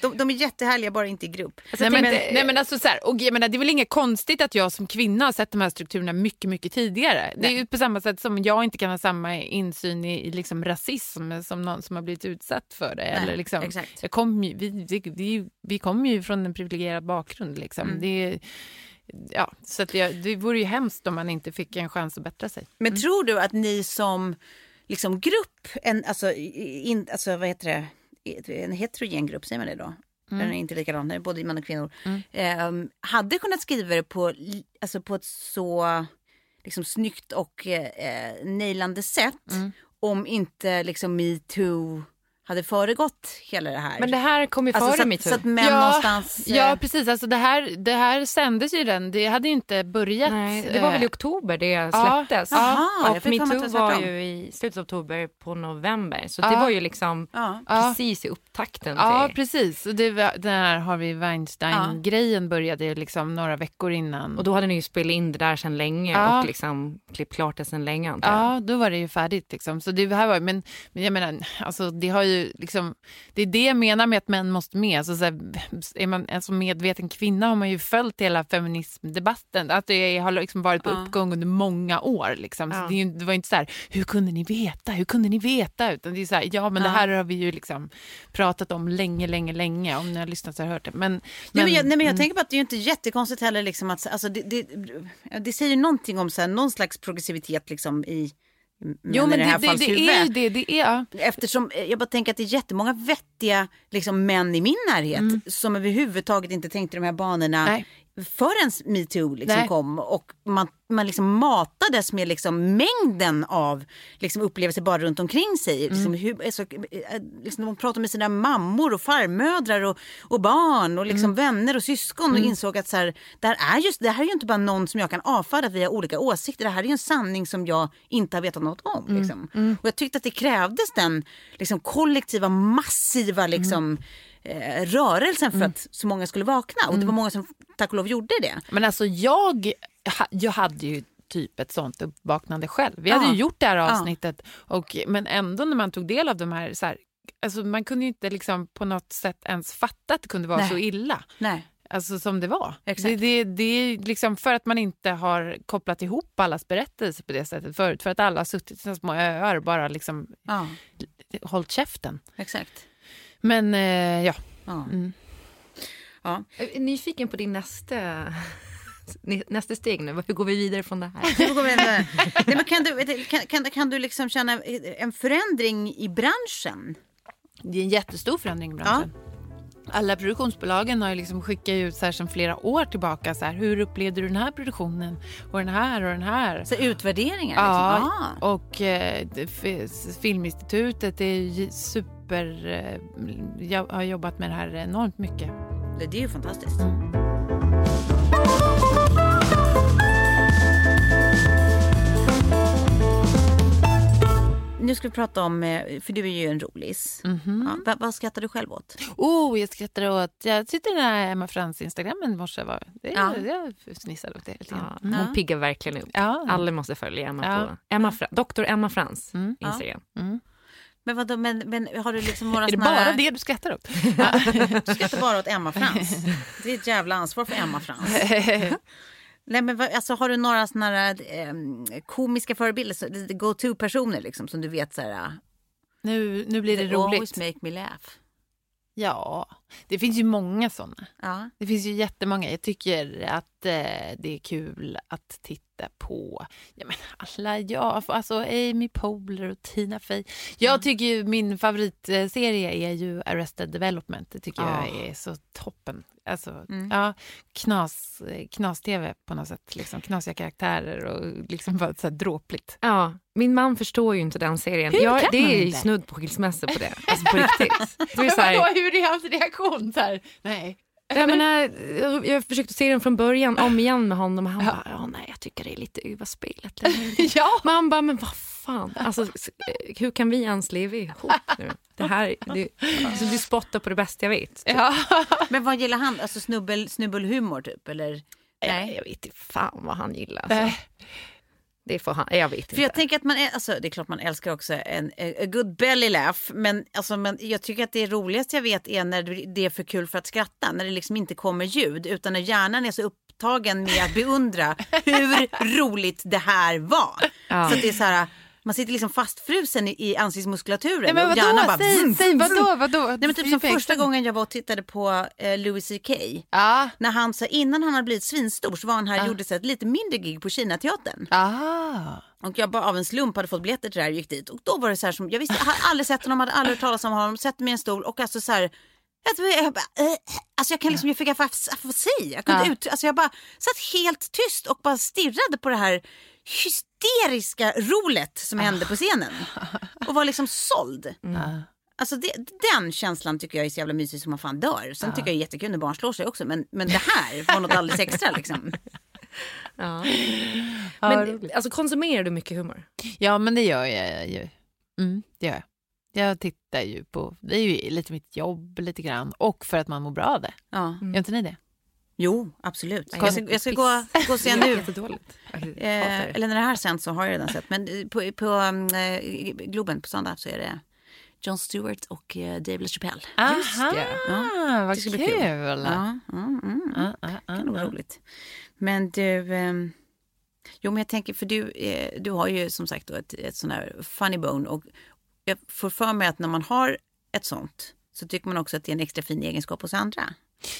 Speaker 1: De, de är jättehärliga, bara inte i grupp.
Speaker 3: nej, men,
Speaker 2: tänkte-
Speaker 3: nej, men alltså, så här, och jag menar, det är väl inget konstigt att jag som kvinna har sett de här strukturerna mycket, mycket tidigare. Det är ju på samma sätt som jag inte kan ha samma insyn i, i liksom rasism som någon som har blivit utsatt för det. eller liksom,
Speaker 1: exakt.
Speaker 3: jag kom ju, vi, vi, vi, vi kommer ju från en privilegierad bakgrund. Liksom.
Speaker 1: Mm.
Speaker 3: Det, är- ja, så att jag, det vore ju hemskt om man inte fick en chans att bättra sig.
Speaker 1: Men tror du att ni som liksom grupp, en, alltså, in, alltså vad heter det, en heterogen grupp, säger man det då? Den är inte likadant, det är både män och kvinnor. ehm, hade kunnat skriva det på, alltså på ett så liksom, snyggt och eh, nailande sätt om inte liksom metoo hade föregått hela det här.
Speaker 2: Men det här kom ju
Speaker 1: alltså,
Speaker 2: före
Speaker 1: så,
Speaker 2: metoo.
Speaker 1: så att män någonstans... eh,
Speaker 3: Ja, precis. Alltså det, här, det här sändes ju den. Det hade ju inte börjat.
Speaker 2: Nej, det var väl i
Speaker 3: eh,
Speaker 2: oktober det
Speaker 3: Ja.
Speaker 2: släpptes.
Speaker 1: Jaha, jag
Speaker 2: och metoo
Speaker 1: var
Speaker 2: ju i slutet av oktober på november. Så
Speaker 3: Ja.
Speaker 2: det var ju liksom
Speaker 1: Ja.
Speaker 3: Ja.
Speaker 2: precis i upptakten
Speaker 3: Ja,
Speaker 2: till...
Speaker 3: precis. Och Det var, den här Harvey Weinstein-grejen började ju liksom några veckor innan.
Speaker 2: Och då hade ni ju spelat in det där sedan länge
Speaker 3: Ja.
Speaker 2: och liksom klippt klart det sedan länge antar jag.
Speaker 3: Ja, då var det ju färdigt. Liksom. Så det här var, men, men jag menar, alltså, det, har ju liksom, det är det jag menar med att män måste med. Alltså, så här, är man alltså, medveten kvinna har man ju följt hela feminismdebatten. Att det har liksom varit på uppgång under många år. Liksom. Så
Speaker 2: Ja.
Speaker 3: det, det var inte så här, hur kunde ni veta? Hur kunde ni veta? Utan det är så här, ja men det här har vi ju liksom pratat om länge, länge, länge. Om ni har lyssnat så har jag hört det. Men,
Speaker 1: Nej, men jag, nej, men jag tänker på att det är inte jättekonstigt heller. Liksom att, alltså, det, det, det säger någonting om så här, någon slags progressivitet liksom, i män
Speaker 3: Jo, men
Speaker 1: det
Speaker 3: det, det, är ju det. det är.
Speaker 1: Eftersom eh, jag bara tänker att det är jättemånga vettiga liksom, män i min närhet som överhuvudtaget inte tänkte de här banorna
Speaker 3: Mm. Nej.
Speaker 1: Förrän metoo liksom
Speaker 3: Nej.
Speaker 1: kom och man, man liksom matades med liksom mängden av liksom upplevelser bara runt omkring sig.
Speaker 3: Mm.
Speaker 1: Liksom, hur, alltså, eh, liksom, de pratade med sina mammor och farmödrar och, och barn och liksom
Speaker 3: Mm.
Speaker 1: vänner och syskon och insåg att så här, det, här är just, det här är ju inte bara någon som jag kan avfärda via olika åsikter. Det här är ju en sanning som jag inte har vetat något om.
Speaker 3: Mm.
Speaker 1: Liksom. Och jag tyckte att det krävdes den liksom, kollektiva, massiva liksom, eh, rörelsen för att så många skulle vakna. Och det var många som tack och lov gjorde det.
Speaker 3: Men alltså jag, jag hade ju typ ett sånt uppvaknande själv. Vi hade
Speaker 1: Ja.
Speaker 3: ju gjort det här
Speaker 1: Ja.
Speaker 3: avsnittet. Och, men ändå när man tog del av de här, så här alltså man kunde ju inte liksom på något sätt ens fatta att det kunde vara
Speaker 1: Nej.
Speaker 3: så illa.
Speaker 1: Nej.
Speaker 3: Alltså som det var.
Speaker 1: Exakt.
Speaker 3: Det, det, det är liksom för att man inte har kopplat ihop allas berättelser på det sättet förut. För att alla har suttit i sina små öar och bara liksom
Speaker 1: Ja,
Speaker 3: hållit käften.
Speaker 1: exakt.
Speaker 3: Men eh, ja,
Speaker 1: Ja. Ja.
Speaker 2: Jag är nyfiken på din nästa, nästa steg nu. Hur går vi vidare från det här?
Speaker 1: Nu går vi vidare. Nej, men kan, du, kan, kan, kan du liksom känna en förändring i branschen?
Speaker 3: Det är en jättestor förändring i branschen. Alla produktionsbolagen har ju liksom skickat ut så här sedan flera år tillbaka. Så här, hur upplevde du den här produktionen? Och den här och den här.
Speaker 1: Så utvärderingar?
Speaker 3: ja,
Speaker 1: Liksom. Ah.
Speaker 3: och eh, Filminstitutet är ju super... Eh, jag har jobbat med det här enormt mycket.
Speaker 1: Det, är ju fantastiskt. Nu ska vi prata om, eh, för du är ju en rolis.
Speaker 3: Mhm.
Speaker 1: Ja, vad, skrattar du själv åt?
Speaker 3: Oh, jag skrattar åt... Jag sitter i den här Emma Frans Instagrammen i morse. var- Det,
Speaker 1: Ja.
Speaker 3: Jag fnissade åt det lite
Speaker 2: Ja, hon piggar verkligen upp.
Speaker 3: Ja.
Speaker 2: Alla måste följa Emma
Speaker 3: Ja.
Speaker 2: på Emma Fra- Dr. Emma Frans
Speaker 3: Mm.
Speaker 2: Instagram.
Speaker 1: Men, vadå, men, men har du liksom några
Speaker 3: Är det
Speaker 1: såna här-
Speaker 3: bara det du skrattar åt?
Speaker 1: Du skrattar bara åt Emma Frans. Det är ett jävla ansvar för Emma Frans. Nej, men vad, alltså, har du några såna här, eh, komiska förebilder, go-to-personer liksom, som du vet så här...
Speaker 3: Nu, nu blir det
Speaker 1: "They Always
Speaker 3: roligt.
Speaker 1: make me laugh.
Speaker 3: Ja, det finns ju många såna.
Speaker 1: Ja.
Speaker 3: Det finns ju jättemånga. Jag tycker att eh, det är kul att titta på ja, men alla, ja, alltså Amy Poehler och Tina Fey. Jag tycker ju min favoritserie är ju Arrested Development. Det tycker
Speaker 2: Ja.
Speaker 3: jag är så toppen. Alltså,
Speaker 1: Mm.
Speaker 3: ja, knas, knas-tv på något sätt. Liksom, knasiga karaktärer och liksom bara så här dråpligt.
Speaker 2: Ja, min man förstår ju inte den serien.
Speaker 3: Hur
Speaker 2: Jag,
Speaker 3: kan
Speaker 2: det är ju
Speaker 3: inte?
Speaker 2: snudd på skilsmässa på det. Alltså på riktigt. Det är
Speaker 3: Men
Speaker 2: så här,
Speaker 3: vadå, hur är hans reaktion? Så här, nej.
Speaker 2: jag, menar, jag, jag försökte se den från början om igen med honom och han bara, ja, nej jag tycker det är lite överspelat.
Speaker 3: ja.
Speaker 2: Man bara, men vad fan, alltså, eh, hur kan vi ens leva ihop nu? Det här, det, alltså, du spottar på det bästa jag vet. typ.
Speaker 3: ja.
Speaker 1: Men vad gillar han? Alltså snubbel, snubbelhumor typ? Eller?
Speaker 2: Nej. Jag vet inte fan vad han gillar. Alltså.
Speaker 3: Nej.
Speaker 2: Det får han, jag vet
Speaker 1: För jag
Speaker 2: inte.
Speaker 1: tänker att man är, alltså det är klart man älskar också en a good belly laugh. Men, alltså, men jag tycker att det roligaste jag vet är när det är för kul för att skratta. När det liksom inte kommer ljud. Utan när hjärnan är så upptagen med att beundra hur roligt det här var.
Speaker 2: Ja.
Speaker 1: Så att det är så här, man sitter liksom fastfrusen i, i ansiktsmuskulaturen.
Speaker 3: Nej, men
Speaker 1: och
Speaker 3: vadå?
Speaker 1: bara...
Speaker 3: Säg, säg vadå? vadå?
Speaker 1: Nej, men typ som första gången jag var och tittade på eh, Louis CK.
Speaker 3: Ja.
Speaker 1: När han, så, innan han hade blivit svinstor så var han här och gjorde så, ett lite mindre gig på Kinateatern.
Speaker 3: Ah.
Speaker 1: Och jag bara av en slump hade fått biljetter till det här och gick dit. Och då var det så här som, jag visste, jag hade aldrig sett honom, hade aldrig hört talas om honom, sett mig i en stol och alltså så här, jag, jag, bara, eh, alltså jag kan liksom, jag fick jag säga, jag kunde
Speaker 3: Ja.
Speaker 1: ut, alltså jag bara satt helt tyst och bara stirrade på det här hysteriska rolet som hände på scenen. Och var liksom såld. Alltså det, den känslan tycker jag är så jävla mysig som man fan dör. Sen tycker jag det är jättekul när barn slår sig också. Men, men det här var något alldeles extra liksom.
Speaker 2: Ja. Men, alltså, konsumerar du mycket humor?
Speaker 3: Ja, men det gör jag ju. Mm, det gör jag. Jag tittar ju på, det är ju lite mitt jobb lite grann och för att man mår bra av det.
Speaker 1: Ja.
Speaker 3: Gör inte ni det?
Speaker 1: Jo, absolut. Jag ska, jag ska gå, gå och se nu. Eh,
Speaker 2: det.
Speaker 1: eller när det här sänds så har jag redan sett. Men eh, på, på um, eh, Globen på söndag så är det Jon Stewart och eh, Dave LaChapelle.
Speaker 3: Aha,
Speaker 1: Ja,
Speaker 3: vad
Speaker 1: det
Speaker 3: kul.
Speaker 1: ska bli kul. Ja, mm, mm.
Speaker 3: Ah, ah, ah,
Speaker 1: Det kan vara
Speaker 3: ah.
Speaker 1: roligt. Men du, ehm, jo men jag tänker för du, eh, du har ju som sagt då ett, ett sån här funny bone och jag får för mig att när man har ett sånt så tycker man också att det är en extra fin egenskap hos andra.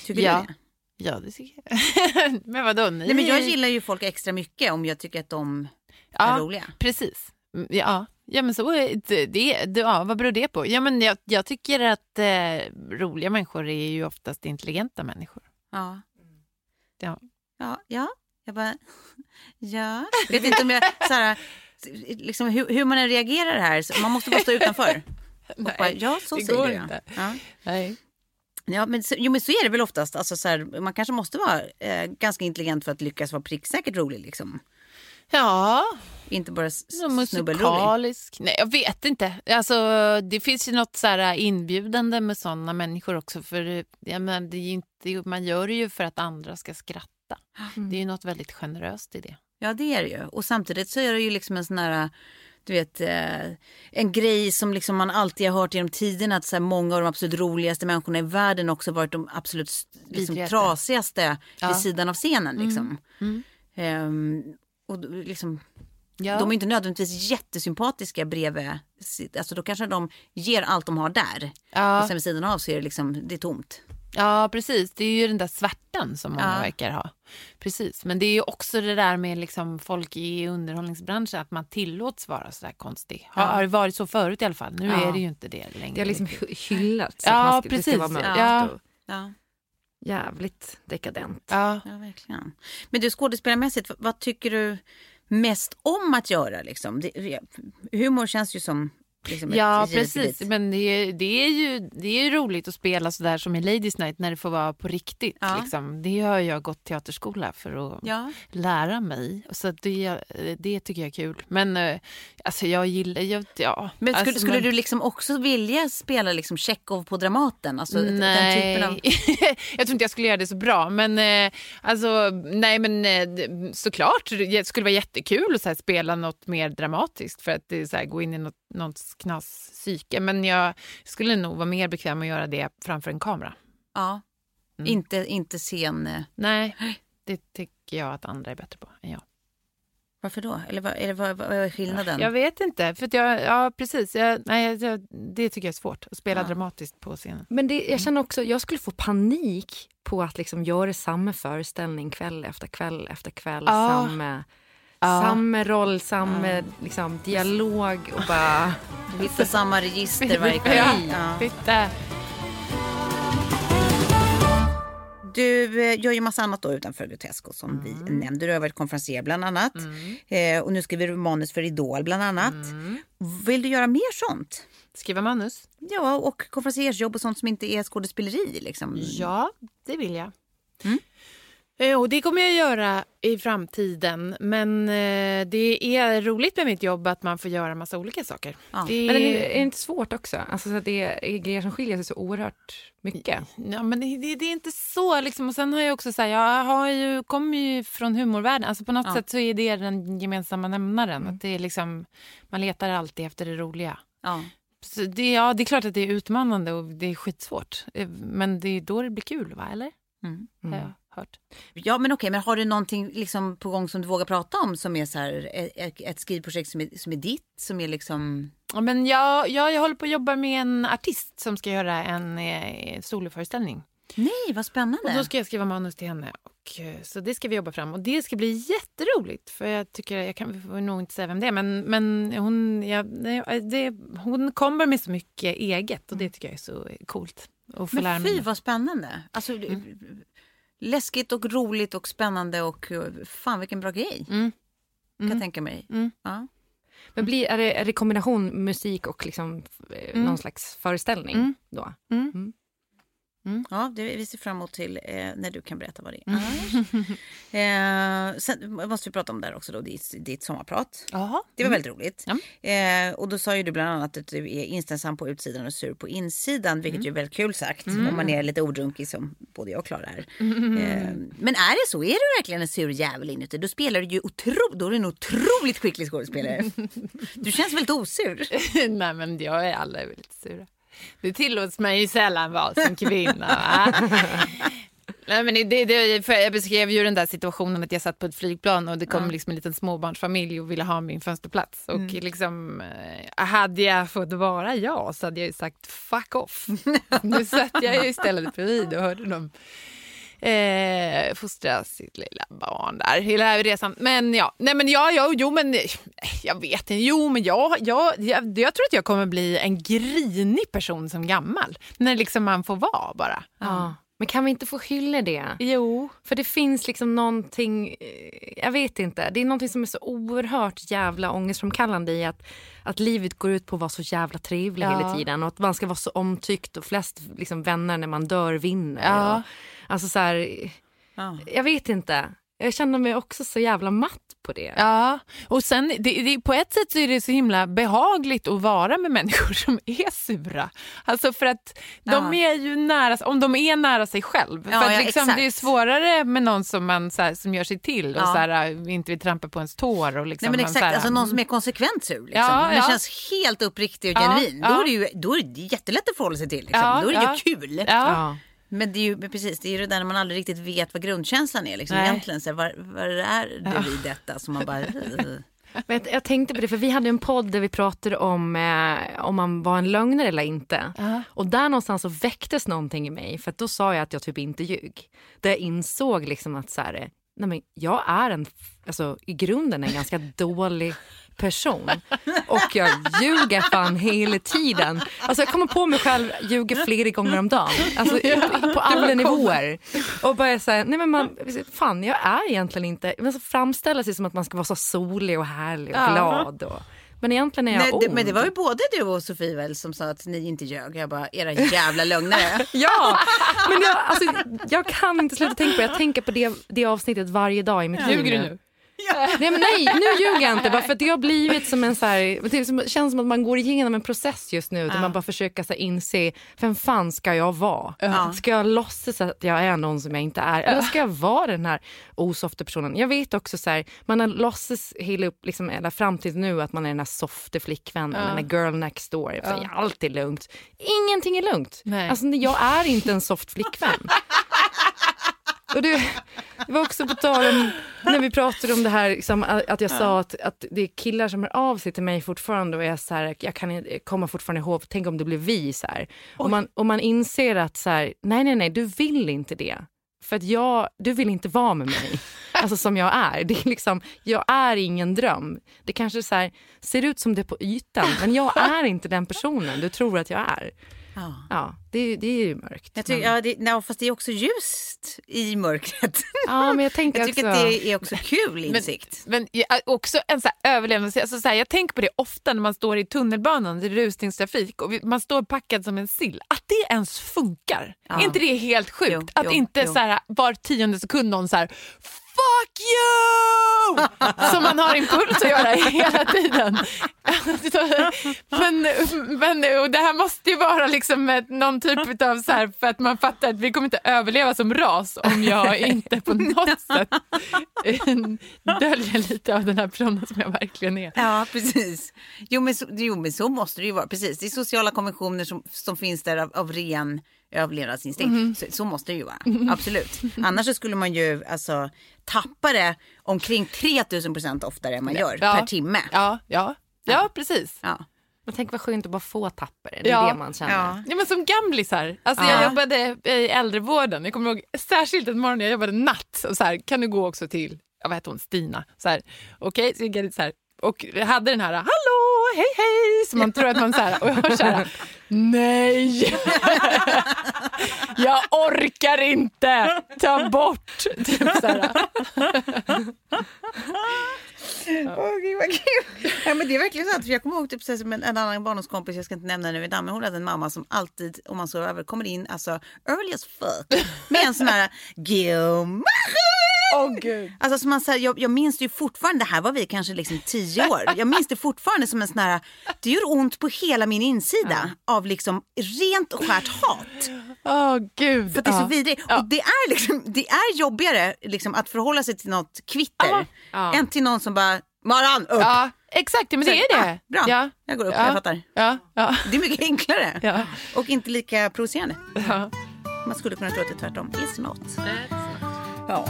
Speaker 1: Tycker
Speaker 3: Ja.
Speaker 1: du det?
Speaker 3: Ja, det tycker jag. men vadå? Ni...
Speaker 1: Nej men jag gillar ju folk extra mycket om jag tycker att de är
Speaker 3: ja,
Speaker 1: roliga.
Speaker 3: Precis. Mm, Ja. ja, men så det, det, det, ja, vad beror det på? Ja, men jag, jag tycker att eh, roliga människor är ju oftast intelligenta människor.
Speaker 1: Ja.
Speaker 3: Ja.
Speaker 1: Ja, ja. Jag bara, ja. Jag vet inte om jag, så här, liksom hur, hur man än reagerar här, man måste bara stå utanför. Och bara, ja, så
Speaker 3: det
Speaker 1: säger
Speaker 3: går
Speaker 1: jag.
Speaker 3: inte.
Speaker 1: Ja.
Speaker 3: Nej.
Speaker 1: Ja, men så, jo, men så är det väl oftast. Alltså, så här, man kanske måste vara eh, ganska intelligent för att lyckas vara pricksäkert rolig. Liksom.
Speaker 3: Ja,
Speaker 1: Inte bara
Speaker 3: musikalisk. Nej, jag vet inte. Alltså, det finns ju något så här inbjudande med sådana människor också. För jag menar, det är inte, man gör det ju för att andra ska skratta. Det är ju något väldigt generöst i det.
Speaker 1: Ja, det är det ju. Och samtidigt så är det ju liksom en sån här, du vet, eh, en grej som liksom man alltid har hört genom tiderna. Att så många av de absolut roligaste människorna i världen också varit de absolut liksom, trasigaste
Speaker 3: Ja. Mm.
Speaker 1: vid sidan av scenen. Liksom. Ehm, och då- liksom,
Speaker 3: Ja.
Speaker 1: De är inte nödvändigtvis jättesympatiska bredvid. Alltså då kanske de ger allt de har där.
Speaker 3: Ja.
Speaker 1: Och sen vid sidan av så är det liksom, det är tomt.
Speaker 3: Ja, precis. Det är ju den där svärtan som många
Speaker 1: Ja.
Speaker 3: verkar ha. Precis. Men det är ju också det där med liksom folk i underhållningsbranschen, att man tillåts vara så där konstig. Har,
Speaker 1: Ja.
Speaker 3: har det varit så förut i alla fall. Nu
Speaker 1: Ja.
Speaker 3: är det ju inte det längre.
Speaker 2: Det har liksom hy- hyllats.
Speaker 3: Ja,
Speaker 2: att man ska, Det
Speaker 3: precis.
Speaker 2: ska vara mörkt
Speaker 3: Ja.
Speaker 2: och
Speaker 1: Ja.
Speaker 2: jävligt dekadent.
Speaker 3: Ja.
Speaker 1: Ja, verkligen. Men du skådespelarmässigt, vad, vad tycker du mest om att göra? Liksom? Det, humor känns ju som liksom,
Speaker 3: Ja, precis. Men det är, det, är ju, det är ju roligt att spela så där som i Ladies Night när det får vara på riktigt.
Speaker 1: Ja.
Speaker 3: Liksom. Det har jag gått teaterskola för att
Speaker 1: Ja.
Speaker 3: lära mig. Så det, det tycker jag är kul. Men eh, alltså jag gillar ju... Ja,
Speaker 1: Men skulle,
Speaker 3: alltså,
Speaker 1: skulle
Speaker 3: men-
Speaker 1: du liksom också vilja spela liksom Chekhov på Dramaten? Alltså
Speaker 3: nej,
Speaker 1: av...
Speaker 3: jag tror inte jag skulle göra det så bra. Men eh, alltså, nej men eh, såklart, det skulle vara jättekul att så här, spela något mer dramatiskt för att det, så här, gå in i något, något knas psyke. Men jag skulle nog vara mer bekväm att göra det framför en kamera.
Speaker 1: Ja.
Speaker 3: Mm.
Speaker 1: Inte, inte scen... eh,
Speaker 3: Nej, det tycker jag att andra är bättre på än jag.
Speaker 1: Varför då? Eller vad, är det, vad, vad är skillnaden?
Speaker 3: Jag vet inte, för att jag, ja precis, jag, nej, jag, det tycker jag är svårt, att spela
Speaker 1: Ja.
Speaker 3: dramatiskt på scenen.
Speaker 2: Men det, jag känner också, jag skulle få panik på att liksom göra samma föreställning kväll efter kväll efter kväll.
Speaker 3: Ja.
Speaker 2: Samma,
Speaker 3: Ja.
Speaker 2: samma roll, samma liksom, dialog och bara...
Speaker 1: Du hittar samma register varje kväll.
Speaker 3: Ja.
Speaker 1: Ja. Du eh, gör ju massa annat då utanför Grotesco som
Speaker 3: Mm.
Speaker 1: vi nämnde. Du har varit konferencier bland annat. Eh, och nu skriver du manus för Idol bland annat.
Speaker 3: Mm.
Speaker 1: Vill du göra mer sånt?
Speaker 3: Skriva manus?
Speaker 1: Ja, och konferenciersjobb och sånt som inte är skådespeleri liksom.
Speaker 3: Ja, det vill jag. Eh, Och det kommer jag göra i framtiden. Men eh, det är roligt med mitt jobb att man får göra massa olika saker.
Speaker 1: Ja.
Speaker 3: Det
Speaker 2: Men är det, är det inte svårt också? Alltså, så att det är grejer som skiljer sig så oerhört mycket.
Speaker 3: Ja, men det, det, det är inte så. Liksom. Och sen har jag också så här, jag har ju, kommer ju från humorvärlden. Alltså på något
Speaker 1: Ja.
Speaker 3: sätt så är det den gemensamma nämnaren. Att det är liksom, man letar alltid efter det roliga.
Speaker 1: Ja.
Speaker 3: Så det, ja, det är klart att det är utmanande och det är skitsvårt. Eh, Men det är då det blir kul, va? eller?
Speaker 1: Mm.
Speaker 3: Har jag hört.
Speaker 1: Ja, men okej, men har du någonting liksom på gång som du vågar prata om som är så här, ett, ett skrivprojekt som är, som är ditt, som är liksom...
Speaker 3: Ja, men jag, jag, jag håller på att jobba med en artist som ska göra en eh, soloföreställning.
Speaker 1: Nej, vad spännande.
Speaker 3: Och då ska jag skriva manus till henne. Och, eh, så det ska vi jobba fram. Och det ska bli jätteroligt. För jag tycker, jag kan får nog inte säga vem det är, men, men hon, ja, det, hon kommer med så mycket eget och det tycker jag är så coolt.
Speaker 1: Men fy vad spännande. Alltså, Läskigt och roligt och spännande och eh, fan vilken bra grej.
Speaker 3: Mm.
Speaker 1: Kan jag tänka mig.
Speaker 3: Mm.
Speaker 1: Ja.
Speaker 2: Men blir, är, det, är det kombination musik och liksom, eh, någon slags föreställning
Speaker 3: Mm.
Speaker 1: Ja, det, vi ser fram emot till eh, när du kan berätta vad det
Speaker 3: Mm.
Speaker 1: är. eh, sen måste vi prata om där också då, ditt, ditt sommarprat.
Speaker 3: Jaha.
Speaker 1: Det var väldigt roligt.
Speaker 3: Ja.
Speaker 1: Eh, och då sa ju du bland annat att du är inställsam på utsidan och sur på insidan, vilket ju är väldigt kul sagt. Om man är lite ordrunkig som både jag och Klara är. Eh, men är det så? Är du verkligen en sur jävel inuti? Då spelar du ju otro, då är du en otroligt skicklig skådespelare. Du känns väldigt osur.
Speaker 3: Nej, men jag är alla är väldigt sura. Det tillåts mig ju sällan vara som kvinna. Va? Nej, men det, det, för jag beskrev ju den där situationen att jag satt på ett flygplan och det kom liksom en liten småbarnsfamilj och ville ha min fönsterplats. Och liksom, eh, hade jag fått vara jag så hade jag ju sagt fuck off. nu satt jag ju istället bredvid och hörde dem eh, fostra sitt lilla barn där hela här resan. Men ja, nej men ja, ja, jo men eh, jag vet inte, jo men jag, jag, jag, jag tror att jag kommer bli en grinig person som gammal. När liksom man får vara bara.
Speaker 2: Ja. Men kan vi inte få hylla det?
Speaker 3: Jo.
Speaker 2: För det finns liksom någonting, eh, jag vet inte, det är någonting som är så oerhört jävla ångestframkallande i att, att livet går ut på att vara så jävla trevlig
Speaker 3: Ja.
Speaker 2: hela tiden och att man ska vara så omtyckt och flest liksom, vänner när man dör vinner.
Speaker 3: Ja.
Speaker 2: Och, alltså så här,
Speaker 1: Ja.
Speaker 2: jag vet inte, jag känner mig också så jävla matt på det.
Speaker 3: Ja, och sen det, det, på ett sätt så är det så himla behagligt att vara med människor som är sura. Alltså för att de
Speaker 1: Ja.
Speaker 3: är ju nära, om de är nära sig själv.
Speaker 1: Ja,
Speaker 3: för att
Speaker 1: ja,
Speaker 3: liksom,
Speaker 1: exakt.
Speaker 3: det är svårare med någon som, man, så här, som gör sig till och
Speaker 1: Ja.
Speaker 3: så här, äh, inte vill trampa på ens tår. Och liksom,
Speaker 1: Nej men
Speaker 3: man
Speaker 1: exakt,
Speaker 3: så här,
Speaker 1: alltså någon som är konsekvent sur. Liksom.
Speaker 3: Ja.
Speaker 1: känns helt uppriktig och genuin.
Speaker 3: ja.
Speaker 1: Då, är det ju, då är det jättelätt att förhålla sig till. Liksom.
Speaker 3: Ja,
Speaker 1: då är det
Speaker 3: ja.
Speaker 1: ju kul. Men det är ju precis, det är ju det där när man aldrig riktigt vet vad grundkänslan är. Liksom.
Speaker 3: Nej.
Speaker 1: Egentligen, så här, var, var är du i detta? Som man bara...
Speaker 2: Men jag, jag tänkte på det, för vi hade en podd där vi pratade om eh, om man var en lögnare eller inte.
Speaker 3: Ja.
Speaker 2: Och där någonstans så väcktes någonting i mig, för då sa jag att jag typ inte ljög. Där jag insåg liksom att så här, nej men jag är en, alltså i grunden en ganska dålig person. Och jag ljuger fan hela tiden. Alltså jag kommer på mig själv ljuga flera gånger om dagen. Alltså på alla nivåer. Och bara säga, nej men man, fan jag är egentligen inte, men så framställa sig som att man ska vara så solig och härlig och glad. Och, men egentligen är jag
Speaker 1: Nej, det,
Speaker 2: ond.
Speaker 1: men det var ju både du och Sofie väl som sa att ni inte ljög. Jag bara, era jävla lögnare.
Speaker 2: Ja, men jag, alltså, jag kan inte sluta tänka på det. Jag tänker på det, det avsnittet varje dag i mitt liv.
Speaker 3: Ljuger du nu?
Speaker 2: Nej, men nej, nu ljuger jag inte. Bara för att det har blivit som en så här, det känns som att man går igenom en process just nu där man bara försöker så här, inse vem fan ska jag vara? Ska jag låtsas att jag är någon som jag inte är? Eller ska jag vara den här osofta personen? Jag vet också så här, man har låtsats hela upp, liksom, eller fram till nu att man är den här softa flickvännen, den där girl next door. Ja. Allt är lugnt. Ingenting är lugnt.
Speaker 3: Nej.
Speaker 2: Alltså, jag är inte en soft flickvän. Och det, det var också på tal om när vi pratade om det här, liksom, att jag sa att, att det är killar som hör av sig till mig fortfarande och jag, så här, jag kan komma fortfarande ihåg, tänk om det blev vi. Så här. Och, man, och man inser att så här, nej, nej, nej, du vill inte det. För att jag, du vill inte vara med mig, alltså som jag är. Det är liksom, jag är ingen dröm. Det kanske så här, ser ut som det på ytan, men jag är inte den personen du tror att jag är.
Speaker 1: Ja.
Speaker 2: Ja, det, det är ju mörkt.
Speaker 1: Jag tycker,
Speaker 2: men,
Speaker 1: ja, det, nej, fast det är också ljust i mörkret.
Speaker 2: ja, men jag tänker
Speaker 1: Jag tycker
Speaker 2: också...
Speaker 1: att det är också kul insikt.
Speaker 3: Men ja, också en så här överlevnad, alltså så här, jag tänker på det ofta när man står i tunnelbanan i rusningstrafik och vi- man står packad som en sill. Att det ens funkar.
Speaker 1: Ja.
Speaker 3: Är inte det helt sjukt?
Speaker 1: Jo,
Speaker 3: att
Speaker 1: jo,
Speaker 3: inte
Speaker 1: jo.
Speaker 3: Så här, var tionde sekund någon så här Fuck you! Som man har impuls att göra hela tiden. men, men och det här måste ju vara liksom någon typ av så här, för att man fattar att vi kommer inte överleva som ras om jag inte på något sätt döljer lite av den här personen som jag verkligen är.
Speaker 1: Ja, precis. Jo men, så, jo, men så måste det ju vara. Precis. Det är sociala konventioner som, som finns där av, av ren överlevnadsinstinkt.
Speaker 3: Mhm.
Speaker 1: Så, så måste det ju vara. Absolut. Annars så skulle man ju alltså, tappa det omkring 3000 procent oftare än man gör
Speaker 3: Ja.
Speaker 1: per timme.
Speaker 3: Ja, ja, ja precis.
Speaker 1: Ja.
Speaker 2: Men tänk vad skönt att bara få tappa det. Det är
Speaker 3: Ja.
Speaker 2: det man känner.
Speaker 1: Ja.
Speaker 3: Ja, men som gamlisar. Alltså,
Speaker 1: Ja.
Speaker 3: Jag jobbade i äldrevården. Jag kommer ihåg särskilt en morgon när jag jobbade natt. Och så här, kan du gå också till, vad heter hon, Stina? Så här, Okej, så jag dit så här. Och jag hade den här, hallå, hej hej, så man tror att man så här, och jag var så här, nej, jag orkar inte, ta bort. Typ.
Speaker 1: Åh, gud, vad kul. Ja, men det är verkligen sant. För jag kommer ihåg typ, som en, en annan barndomskompis, jag ska inte nämna vid namn, men hon hade en mamma som alltid, om man sover över, kommer in alltså early as fuck med en sån här gumma.
Speaker 3: Åh gud.
Speaker 1: Alltså som man säger, jag, jag minns det ju fortfarande, det här var vi kanske liksom tio år. Jag minns det fortfarande som en sån här, det gör ont på hela min insida av liksom rent och skärt hat.
Speaker 3: Åh gud.
Speaker 1: För det är så vidrigt. Och det är, liksom, det är jobbigare liksom, att förhålla sig till något kvitter än till någon som bara, Maran upp!
Speaker 3: Ja, exakt, men det är det.
Speaker 1: Ah, bra,
Speaker 3: Ja.
Speaker 1: jag går upp,
Speaker 3: Ja.
Speaker 1: jag fattar.
Speaker 3: Ja, ja,
Speaker 1: Det är mycket enklare
Speaker 3: ja.
Speaker 1: och inte lika provocerande.
Speaker 3: ja.
Speaker 1: Man skulle kunna tro att det är tvärtom. It's not. Ja.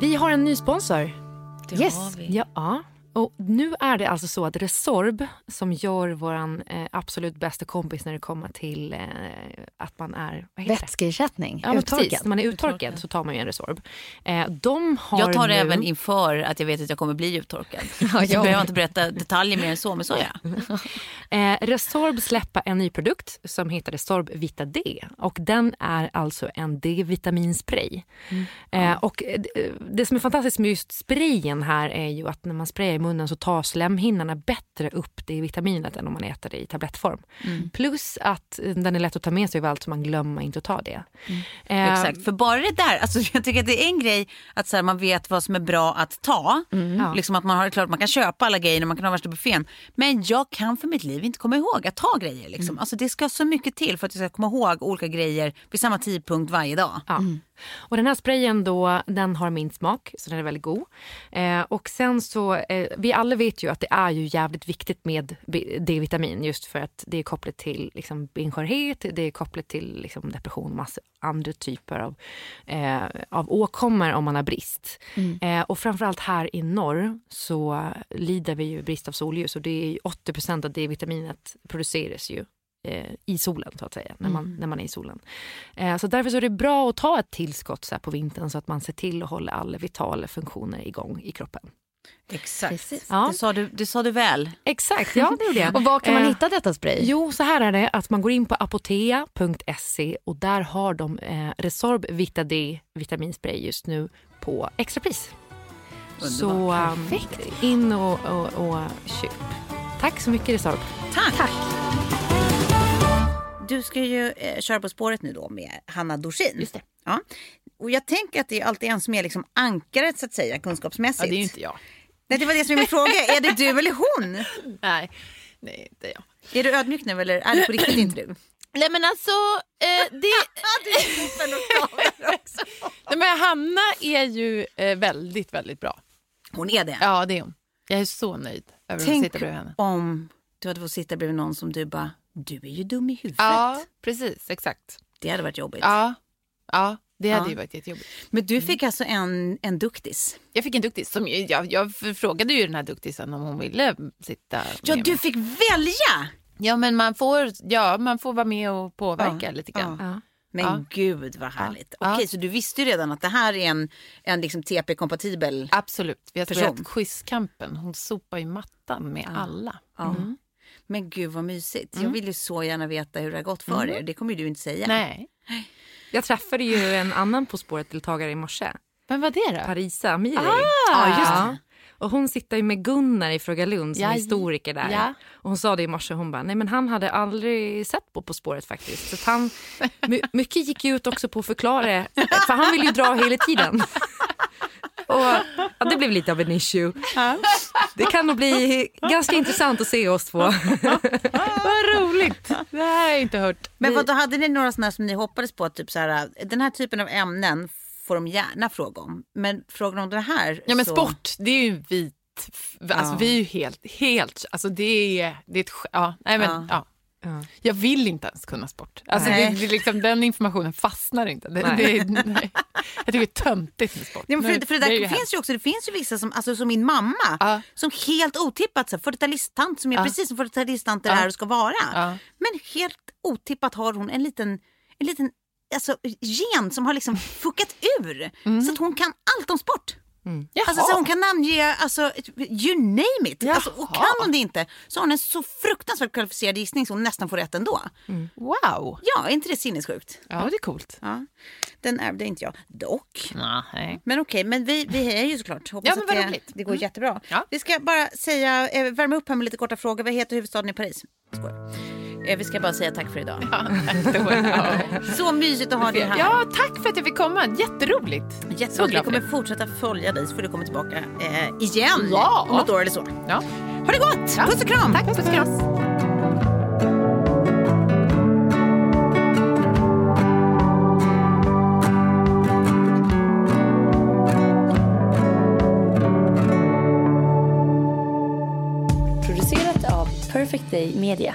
Speaker 2: Vi har en ny sponsor.
Speaker 1: Det
Speaker 2: yes.
Speaker 1: har vi.
Speaker 2: Ja. Och nu är det alltså så att Resorb som gör våran eh, absolut bästa kompis när det kommer till eh, att man är...
Speaker 5: Vätskeersättning,
Speaker 2: Ja,
Speaker 5: uttorkad.
Speaker 2: precis. När man är uttorkad så tar man ju en Resorb. Eh, de har
Speaker 1: Jag tar det
Speaker 2: nu...
Speaker 1: även inför att jag vet att jag kommer bli uttorkad.
Speaker 5: Ja, jag
Speaker 1: behöver inte berätta detaljer mer än så, men så är jag.
Speaker 2: Eh, Resorb släpper en ny produkt som heter Resorb Vita D. Och den är alltså en D-vitaminspray. Eh, och eh, det som är fantastiskt med just sprayen här är ju att när man sprayar munnen så tar slemhinnorna bättre upp det vitaminet än om man äter det i tablettform. Plus att den är lätt att ta med sig överallt så man glömmer inte att ta det. Eh,
Speaker 1: Exakt, för bara det där, alltså jag tycker att det är en grej att så här, man vet vad som är bra att ta.
Speaker 2: Ja.
Speaker 1: Liksom att man har, klart man kan köpa alla grejer, man kan ha värsta buffén. Men jag kan för mitt liv inte komma ihåg att ta grejer. Liksom. Alltså, det ska så mycket till för att jag ska komma ihåg olika grejer vid samma tidpunkt varje dag.
Speaker 2: Ja. Och den här sprayen då, den har mintsmak, så den är väldigt god. Eh, och sen så, eh, vi alla vet ju att det är ju jävligt viktigt med D-vitamin just för att det är kopplat till liksom, benskörhet, det är kopplat till liksom, depression och massa andra typer av, eh, av åkommor om man har brist. Eh, och framförallt här i norr så lider vi ju brist av solljus och det är ju 80% av D-vitaminet produceras ju i solen så att säga, när man, när man är i solen. Eh, så därför så är det bra att ta ett tillskott så här på vintern så att man ser till att hålla alla vitala funktioner igång i kroppen.
Speaker 1: Exakt.
Speaker 5: Precis.
Speaker 2: Ja.
Speaker 1: Det, sa du, det sa du väl.
Speaker 2: Exakt, ja det gjorde jag.
Speaker 5: Och var kan man
Speaker 2: Eh,
Speaker 5: hitta detta spray?
Speaker 2: Jo, så här är det att man går in på apotea.se och där har de eh, Resorb Vita D vitaminspray just nu på extrapris. Så um, in och, och, och köp. Tack så mycket Resorb.
Speaker 1: Tack. Du ska ju eh, köra På spåret nu då med Hanna Dorsin.
Speaker 2: Just det.
Speaker 1: Ja. Och jag tänker att det är alltid en som är liksom ankaret så att säga kunskapsmässigt.
Speaker 3: ja, det är ju inte jag.
Speaker 1: Nej, det var det som är min fråga. Är det du eller hon?
Speaker 3: Nej, nej det är jag.
Speaker 1: Är du ödmjuk nu eller är det på riktigt inte du?
Speaker 3: Nej men alltså, eh, det... Nej, men Hanna är ju eh, väldigt, väldigt bra.
Speaker 1: Hon är det.
Speaker 3: Ja, det är hon. Jag är så nöjd över att
Speaker 1: Tänk
Speaker 3: sitta bredvid henne.
Speaker 1: om du hade fått sitta bredvid någon som du bara, du är ju dum i huvudet.
Speaker 3: Ja, precis. Exakt.
Speaker 1: Det hade varit jobbigt.
Speaker 3: Ja, ja det hade
Speaker 1: Ja.
Speaker 3: ju varit jättejobbigt.
Speaker 1: Men du fick alltså en, en duktis.
Speaker 3: Jag fick en duktis. Som, jag, jag frågade ju den här duktisen om hon ville sitta
Speaker 1: Ja, du
Speaker 3: mig.
Speaker 1: fick välja!
Speaker 3: Ja, men man får, ja, man får vara med och påverka
Speaker 1: Ja,
Speaker 3: lite grann.
Speaker 2: Ja.
Speaker 1: Men
Speaker 3: Ja.
Speaker 1: gud vad härligt.
Speaker 3: Ja.
Speaker 1: Okej, så du visste ju redan att det här är en, en liksom TP-kompatibel...
Speaker 3: Absolut. Vi har
Speaker 1: Person.
Speaker 3: spelat quizkampen. Hon sopar ju mattan med alla.
Speaker 1: Ja. Men gud vad mysigt.
Speaker 3: Mm.
Speaker 1: Jag vill ju så gärna veta hur det har gått för er. Det kommer ju du inte säga.
Speaker 3: Nej.
Speaker 2: Jag träffade ju en annan På spåret-deltagare i morse.
Speaker 3: Men vad är det då?
Speaker 2: Parisa Amiri.
Speaker 1: Ja, just det.
Speaker 2: Och hon sitter ju med Gunnar i Frögalund som
Speaker 3: Ja,
Speaker 2: historiker där.
Speaker 3: ja.
Speaker 2: Och hon sa det i morse, hon bara, nej men han hade aldrig sett på På spåret faktiskt. Så att han, my, mycket gick ju ut också på att förklara det, för han vill ju dra hela tiden. Och ja, det blev lite av en issue. Det kan nog bli ganska intressant att se oss två.
Speaker 3: Vad roligt. Det här har jag inte hört.
Speaker 1: Men vad, då hade ni några sådana som ni hoppades på? Typ så här, den här typen av ämnen får de gärna fråga om. Men frågar de det här
Speaker 3: Ja men
Speaker 1: så...
Speaker 3: sport, det är ju vit. Alltså
Speaker 1: Ja.
Speaker 3: vi är ju helt, helt, alltså det är, det är ett, ja, nej men
Speaker 1: Ja.
Speaker 3: ja. Jag vill inte ens kunna sport. Alltså det, det liksom, den informationen fastnar inte. Det,
Speaker 2: Nej.
Speaker 3: det, nej. Jag tycker det är töntigt med sport.
Speaker 1: Ja, för, för det, där finns
Speaker 3: hemskt.
Speaker 1: ju också, det finns ju vissa som, alltså som min mamma,
Speaker 3: Ja.
Speaker 1: som helt otippat, så här, 40-talisttant som är
Speaker 3: Ja.
Speaker 1: precis som 40-talistanter
Speaker 3: Ja.
Speaker 1: är och ska vara.
Speaker 3: Ja.
Speaker 1: Men helt otippat har hon en liten, en liten alltså, gen som har liksom fuckat ur. Så att hon kan allt om sport.
Speaker 3: Jaha.
Speaker 1: Alltså, så hon kan namnge, alltså, you name it. Alltså, och kan hon det inte så har hon en så fruktansvärt kvalificerad gissning så hon nästan får rätt ändå.
Speaker 3: Wow.
Speaker 1: Ja, är inte det sinnessjukt?
Speaker 3: Ja det är coolt.
Speaker 1: Ja. Den ärvde inte jag dock.
Speaker 3: Nej.
Speaker 1: Men okej, men vi, vi är ju såklart. Hoppas
Speaker 3: Ja, men
Speaker 1: att det, det går jättebra.
Speaker 3: Ja.
Speaker 1: Vi ska bara säga, eh, värma upp här med lite korta frågor. Vad heter huvudstaden i Paris? Skojar. Eh, vi ska bara säga tack för idag.
Speaker 3: Ja.
Speaker 1: Så mysigt att ha dig här.
Speaker 3: ja, tack för att jag fick komma. Jätteroligt. Så
Speaker 1: Jätteroligt. Vi kommer fortsätta följa dig så får du komma tillbaka eh, igen
Speaker 3: Ja.
Speaker 1: om något år eller så.
Speaker 3: Ja.
Speaker 1: Ha det gott!
Speaker 3: Ja.
Speaker 1: Puss och kram!
Speaker 3: Tack, puss och kram.
Speaker 5: Producerat av Perfect Day Media.